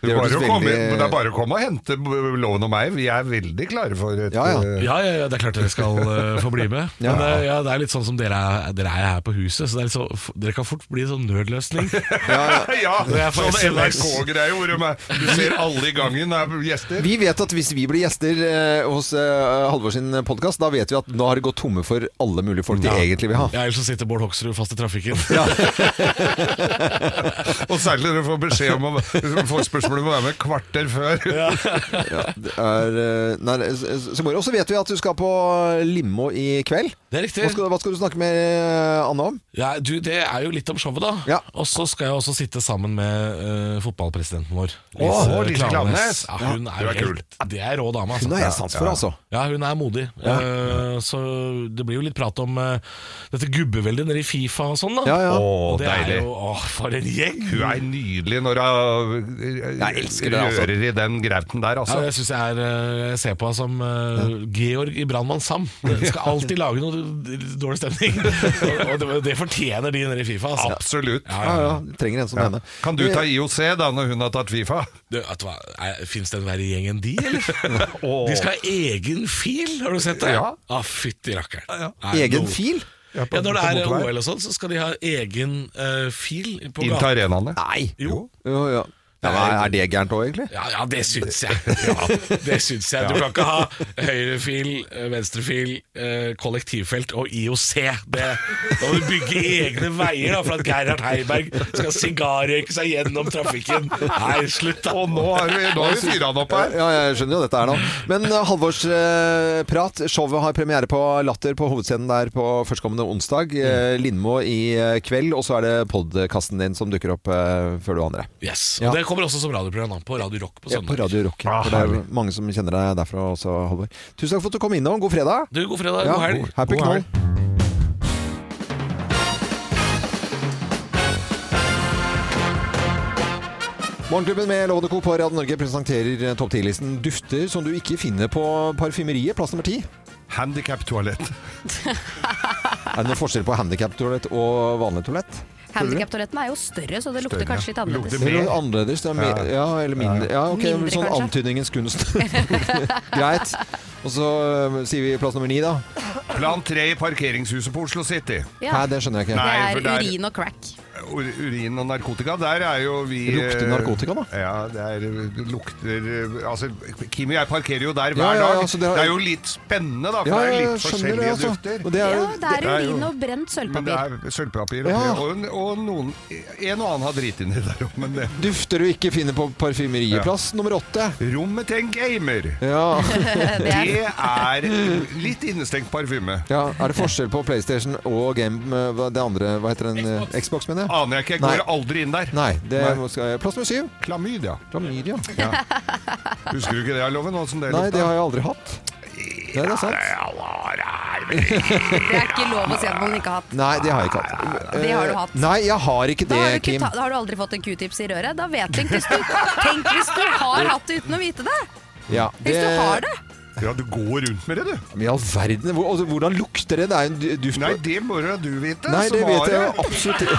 Det er, bare komme, veldig- det er bare å komme og hente loven og meg. Vi er veldig klare for et Ja, ja. eh, Ja, ja, ja, det er klart dere skal uh, få bli med. Ja. Men uh, ja, det er litt sånn som dere er, dere er her på huset, så det er litt så, f- dere kan fort bli en sånn nødløsning. ja, Det er sånn NRK-greie hvor du ser alle i gangen er gjester. Vi vet at hvis vi blir gjester uh, hos Halvor sin podkast, da vet vi at nå har det gått tomme for alle mulige folk de egentlig vil ha. Ja, Ellers så sitter Bård Hoksrud fast i trafikken. Og særlig når du får beskjed om å få spørsmål om må være med kvarter før. Ja, det er, eh, nei, så, så moro. Og så vet vi at du skal på Limo i kveld. Det er riktig. Hva skal, hva skal du snakke med eh, Anne om? Ja, du, Det er jo litt om showet, da. Og så skal jeg også sitte sammen med uh, fotballpresidenten vår. Åh, Lise Klaveness. Ja, hun er du jo er helt, Det er rå dame, altså. Hun har jeg sans for, Ja. altså. Ja, hun er modig. Uh, så det blir jo litt prat om uh, dette gubbeveldet nede i Fifa og sånn, da. Ja, ja. Og Åh, det deilig. er jo Åh, for en gjeng! Hun er nydelig når hun Jeg elsker det, altså. rører i den grauten der, altså. Ja, jeg synes jeg, er, eh, jeg ser på han som eh, Georg i Brannmann Sam. Jeg skal alltid lage noe dårlig stemning. og og det, det fortjener de nede i Fifa. Altså. Absolutt. Ja, Ja, ja, trenger en som henne. Kan du ta IOC da, når hun har tatt Fifa? Du, vet du hva, er- Finnes det en verre gjeng enn de, eller? De skal ha egen fil, har du sett det? Ja. Ah, Fytti rakkeren. Nei, Egen nå- fil? Ja, på- Når det på er motorvei. OL og sånn, så skal de ha egen eh, fil på Inn til arenaene? Nei. Jo. Jo, ja. Ja, men er det gærent òg, egentlig? Ja, ja, det syns jeg. Ja, det syns jeg. Du kan ikke ha høyrefil, eh, venstrefil, eh, kollektivfelt og IOC. Det, da må du bygge egne veier da, for at Gerhard Heiberg skal sigarrøyke seg gjennom trafikken. Nei, slutt, da. Og nå har vi, nå har vi fyra han opp her. Ja, jeg skjønner jo dette her nå. Men halvårsprat. Halvorsprat, showet har premiere på Latter på hovedscenen der på førstkommende onsdag. Uh, Lindmo i eh, kveld, og så er det podkasten din som dukker opp eh, før du andre. Yes. Ja. Og det kommer også som radioprogram da, på Radio Rock på søndag. Ja, på Radio Rock. Ah, for det er mange som kjenner deg derfra også, Halvor. Tusen takk for at du kom innom. God fredag. Du, god fredag, Ja, god helg. Happy God knoll. helg. Morgenklubben med Lovende Co. på Radio Norge presenterer eh, topp 10-listen dufter som du ikke finner på parfymeriet. Plass nummer ti. Handikap-toalett. Er det noen forskjell på handikap-toalett og vanlig toalett? Handikaptoaletten er jo større, så det lukter Større. kanskje litt annerledes. Lukter er mer. annerledes. Det er mer, Ja. eller mindre. Ja, ok, Mindre, sånn kanskje. antydningens kunst. Greit. Og så uh, sier vi plass nummer ni, da. Plan tre i parkeringshuset på Oslo City. Ja. Hæ, det skjønner jeg ikke. Nei, det er- urin og crack. Ur- Urin og narkotika, der er jo vi lukter narkotika, da. Ja, det, er, lukter Altså, Kim og jeg parkerer jo der hver ja, ja, dag. Altså, det har- Det er jo litt spennende, da, for Ja, det er litt forskjellige det, altså. dufter. Og det er Ja, det er urin og brent Men det er sølvpapir Ja. og, og noen En og annen har driti nedi der òg, men det Dufter du ikke finner på parfymeriplass Ja. Nummer åtte. Rommet til en gamer. Ja. Det er litt innestengt parfyme. ja. Er det forskjell på PlayStation og game eh, Det andre, hva heter den? Xbox, Xbox, mener jeg? Aner jeg ikke. Jeg Nei. går aldri inn der. Nei. Det Nei. skal jeg. Plass nummer syv. Klamydia. Klamydia. Husker du ikke det, Loven? Åssen det Nei, det har jeg aldri hatt. Det er sant. Det er ikke lov å si at man ikke har hatt. Nei, det har jeg ikke hatt. Det har du Eh, hatt. Nei, jeg har ikke Da det, har, du ikke Kim. ta, da har du aldri fått en q-tips i røret. Da vet hvis du, tenk hvis du har hatt det uten å vite det! Ja, Hvis du har det. Ja, du går rundt med det, du. Men i all verden, hvor, altså, hvordan lukter det? Det er en du- duft Nei, det må jo du vite. Nei, som det vet har jeg jo absolutt.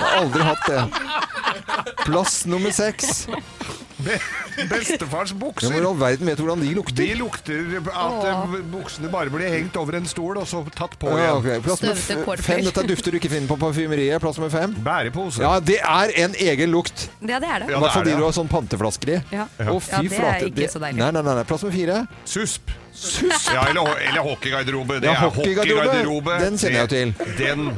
Jeg har aldri hatt det. Plass nummer seks. Be bestefars bukser. Hvor i all verden vet du hvordan de De lukter? lukter at Åh. buksene bare blir hengt over en stol og så tatt på Ja, okay. Plass nummer fem. Dette er dufter du ikke finner på parfymeriet. Plass nummer fem. Bærepose. Ja, det er en egen lukt. Ja, det er det. I hvert fall de du har sånn panteflasker i. Ja. Å, fy Ja, det er flate. ikke så deilig. Nei, nei, nei, nei. Plass nummer fire. Susp. Ja, eller, eller hockeygarderobe. Det Ja, er hockeygarderobe. hockeygarderobe. Den kjenner jeg jo til. Den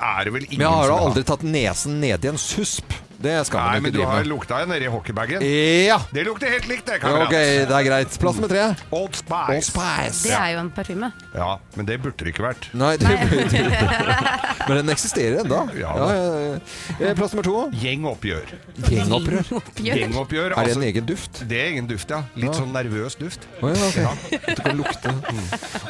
er det vel ingen som har. Men jeg har da aldri tatt nesen ned i en susp. Det skal Nei, man jo men ikke du har med. lukta jo nedi hockeybagen. Ja! Det lukter helt likt, det, kamerat. Ok, det er greit. Plass nummer tre. Old Spice. Old Spice. Det er jo en parfyme. Ja, men det burde det ikke vært. Nei, det Men den eksisterer ennå. Ja, Ja, ja, ja. Eh, Plass nummer to. Gjengoppgjør. Gjengoppgjør. Gjengoppgjør. Er det altså- en egen duft? Det er egen duft, ja. Litt Ja. sånn nervøs duft. Å ja, ok. At det kan lukte.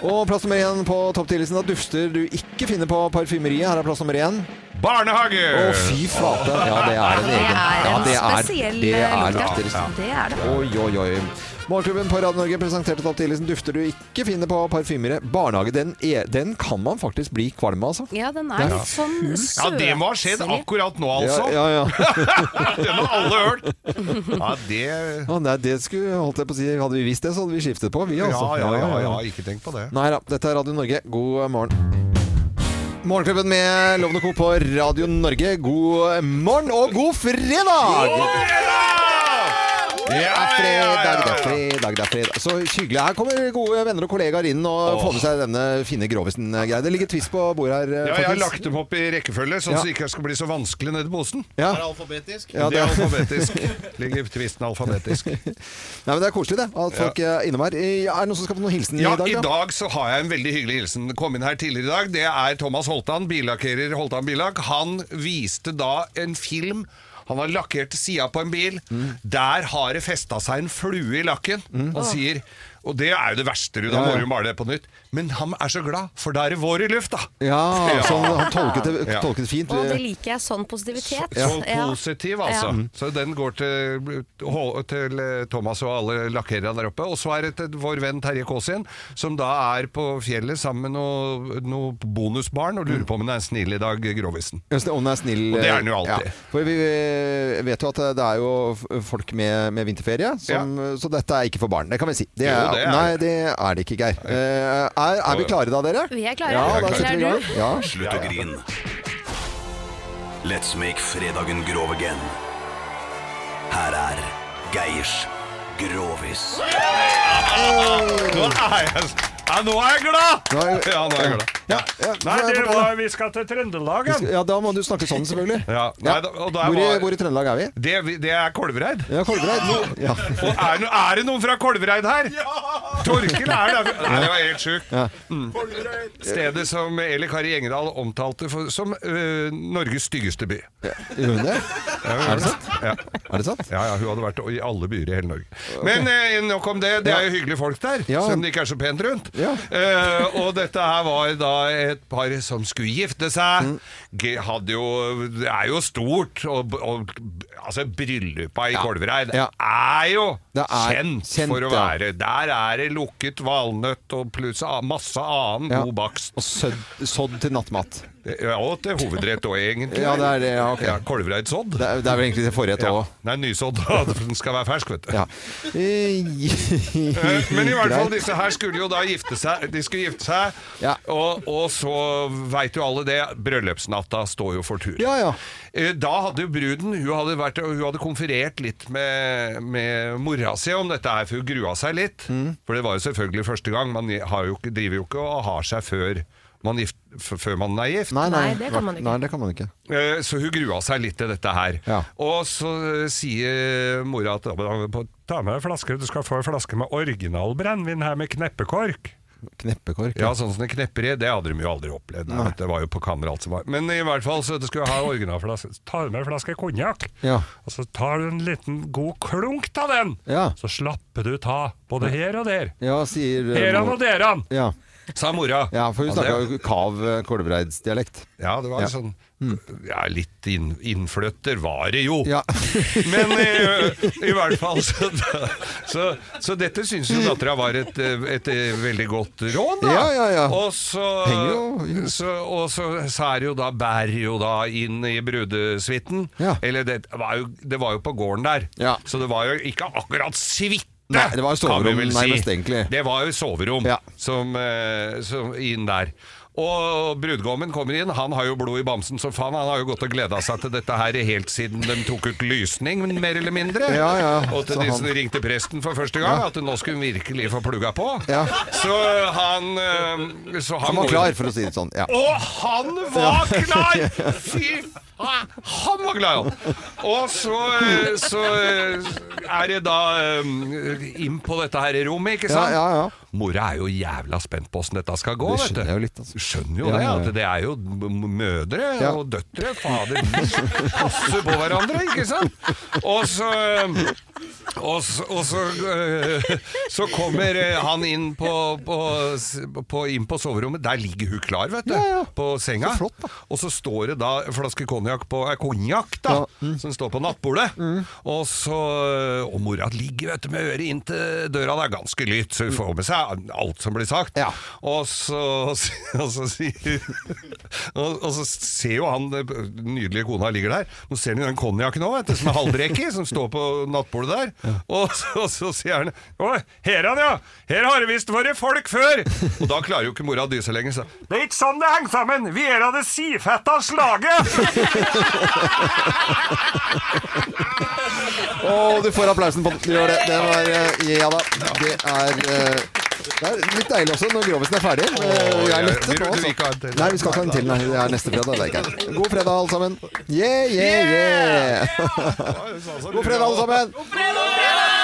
Og plass nummer én på topp 10-listen av dufter du ikke finner på parfymeriet. Her er plass nummer én. Barnehage! Å, fy flate. Ja, det er en egen. Ja, det er, spesiell det er lukt. lukter. Det er det. Oi, oi, oi. Morgenklubben på Radio Norge presenterte topp 10-listen dufter du ikke finner på parfymere. Barnehage, den, er, den kan man faktisk bli kvalm av, altså. Ja, den er er litt sånn Ja, det må ha skjedd søtselig. akkurat nå, altså. Ja, ja, ja. Den har alle hørt. Ja, det Ja, nei, det skulle, holdt jeg på å si, Hadde vi visst det, så hadde vi skiftet på, vi Ja, altså. ja, ja, ja, ikke tenk på det. Nei da, dette er Radio Norge. God morgen. Morgenklubben med Lovende Co. på Radio Norge. God morgen og god fredag! Det er fredag, det er fredag, det er fredag. Så hyggelig. Her kommer gode venner og kollegaer inn og får med seg denne fine grovisen-greia. Det ligger twist på bordet her, Ja, jeg har faktisk. lagt dem opp i rekkefølge, sånn Ja. at det ikke skal bli så vanskelig nedi posen. Ja. Er det alfabetisk? Ja, det er alfabetisk. Ligger tvisten alfabetisk. Nei, men Det er koselig, det. At folk er innom her. Eh, Er det noen som skal få noen hilsen Ja, i dag? i dag så har jeg en veldig hyggelig hilsen. Kom inn her tidligere i dag. Det er Thomas Holtan, billakkerer Holtan Billak. Han viste da en film. Han har lakkert sida på en bil. Mm. Der har det festa seg en flue i lakken. Han sier Og det er jo det verste, du. Da Ja, må jo male det på nytt. Men han er så glad, for da er det vår i lufta. Ja, så han, han tolket, det, Ja. tolket det fint. Og det liker jeg. Sånn positivitet. Så Ja. positiv, altså. Ja. Så den går til, til eh, Thomas og alle lakkerene der oppe. Og så er det til vår venn Terje Kåsien, som da er på fjellet sammen med noe, noe bonusbarn og lurer på om han er snill i dag, Grovisen. Hvis det- Om den er snill Og det er den jo eh, alltid. For vi eh, vet jo at det er jo f- folk med, med vinterferie, som, så dette er ikke for barn. Det kan vi si. Det Jo, er, det er nei, det. det er det ikke, Geir. Eh, er, er vi klare da, dere? Vi er klare. Ja, da setter er vi i gang. Ja. Slutt å grine. Let's make fredagen grov again. Her er Geirs Grovis. Nå er jeg, ja, nå er jeg glad! Ja, nå er jeg glad. Ja, ja, Nei, det var, vi skal til Trøndelag. Ja, da må du snakke sånn, selvfølgelig. Ja, nei, da, der Hvor, i, hvor i Trøndelag er vi? det, det er Kolvereid. Ja, Kolvereid. Ja. Og er, er det noen fra Kolvereid her? Torkel er der. Nei, det var helt sjukt. Ja. Mm. Stedet som Eli Kari Engedal omtalte for, som øh, Norges styggeste by. Gjorde hun det? Ja, Er det sant? Ja. Er det sant? Ja, ja, hun hadde vært i alle byer i hele Norge. Men eh, nok om det. Det er jo hyggelige folk der, Ja. selv om det ikke er så pent rundt. Ja. Eh, og dette her var da et par som skulle gifte seg. Mm. Hadde jo, det er jo stort. Og, og altså, bryllupa i. Kolvereid Ja. er jo Det er kjent, kjent, for å ja. være Der er det lukket valnøtt og pluss a- masse annen Ja. god bakst. Og sådd, sådd til nattmat. Ja, til hovedrett òg, egentlig. Ja, det er det. Ja, ok. Ja, Kolvereid sodd. Det er, det er vel egentlig til forrett òg. Nei, nysådd. Den skal være fersk, vet du. Ja. Eh, Men i hvert fall, disse her skulle jo da gifte seg. De skulle gifte seg, Ja. og, og så veit jo alle det. Bryllupsnatta står jo for tur. Ja, ja. Eh, Da hadde jo bruden hun hadde, vært, hun hadde konferert litt med, med mora si om dette her, for hun grua seg litt. Mm. For det var jo selvfølgelig første gang. Man har jo ikke, driver jo ikke og har seg før man, gift, før man er gift. Nei, nei, det kan man ikke. Nei, det kan man ikke. Eh, Så hun grua seg litt til dette her. Ja. Og så eh, sier mora at ta med deg flaske, du skal få en flaske med original brennevin her med kneppekork. Kneppekork. Ja, sånn som det knepper i. Det hadde de jo aldri opplevd. Nei, Det var jo på kamera alt som var. Men i hvert fall så du skulle ha originalflaske. Ta med en flaske konjakk, Ja. og så tar du en liten god klunk av den. Ja. Så slapper du ta, både her og der. Ja, sier eh, Heran og deran, Ja. Sa mora. ja, for hun snakka jo kav eh, kolvereidsdialekt. Ja, det var Ja. sånn Ja, litt inn, innflytter var det jo. Ja. Men i, i hvert fall så, så, så dette syns jo dattera var et, et, veldig godt råd, da. Ja, ja, ja. Og så, jo- så, og så, så det jo da bærer jo da inn i brudesuiten. Ja. Eller det var, jo, det var jo på gården der, Ja. så det var jo ikke akkurat suite. Nei, det var kan vi soverom vel nærmest, egentlig. Det var jo soverom Ja. som, eh, som inn der. Og brudgommen kommer inn, han har jo blod i bamsen som faen. Han har jo gått og gleda seg til dette her helt siden de tok ut lysning, mer eller mindre. Ja, ja. Og til de de han- som ringte presten for første gang, at nå skulle hun virkelig få plugga på. Ja. Så han eh, så Han var klar, for å si det sånn. Ja. og han var klar! Fy faen! Han var glad, han! Og så, eh, så eh, er det da inn på dette her rommet, ikke sant? ja, ja. Mora er jo jævla spent på åssen dette skal gå. Det vet du. jo litt, altså. Skjønner jo Ja, det, at det er jo mødre Ja. og døtre. Fader, de passer på hverandre, ikke sant? Og så og så, og så, øh, så kommer øh, han inn på, på, på, inn på soverommet. Der ligger hun klar, vet du. Ja, ja. På senga. Så flott. Og så står det da en flaske konjakk på eh, konjakk, da. Ja, mm. Som står på nattbordet. Og så Og mora ligger vet du, med øret inntil døra. Det er ganske lytt, så hun får med seg alt som blir sagt. Ja. Og så, og så sier og, og så ser jo han den nydelige kona ligger der. Nå ser han jo den konjakken òg, som er halvdrekket, som står på nattbordet der. Og så, og så sier han Å, her han, ja! Her har det visst vært folk før! Og da klarer jo ikke mora dy seg lenger. Så. Det er ikke sånn det henger sammen! Vi er av det sifetta slaget! Å, du får applausen på den. Du gjør det. Det var eh, Ja da. Det er eh, det er litt deilig også når Grovisen er ferdig. Eh, Jeg er lettet nå, altså. Nei, vi skal ikke ha en til. Nei. Det er neste fredag. Det er. God fredag, alle sammen. Yeah, yeah, yeah! God fredag, alle sammen.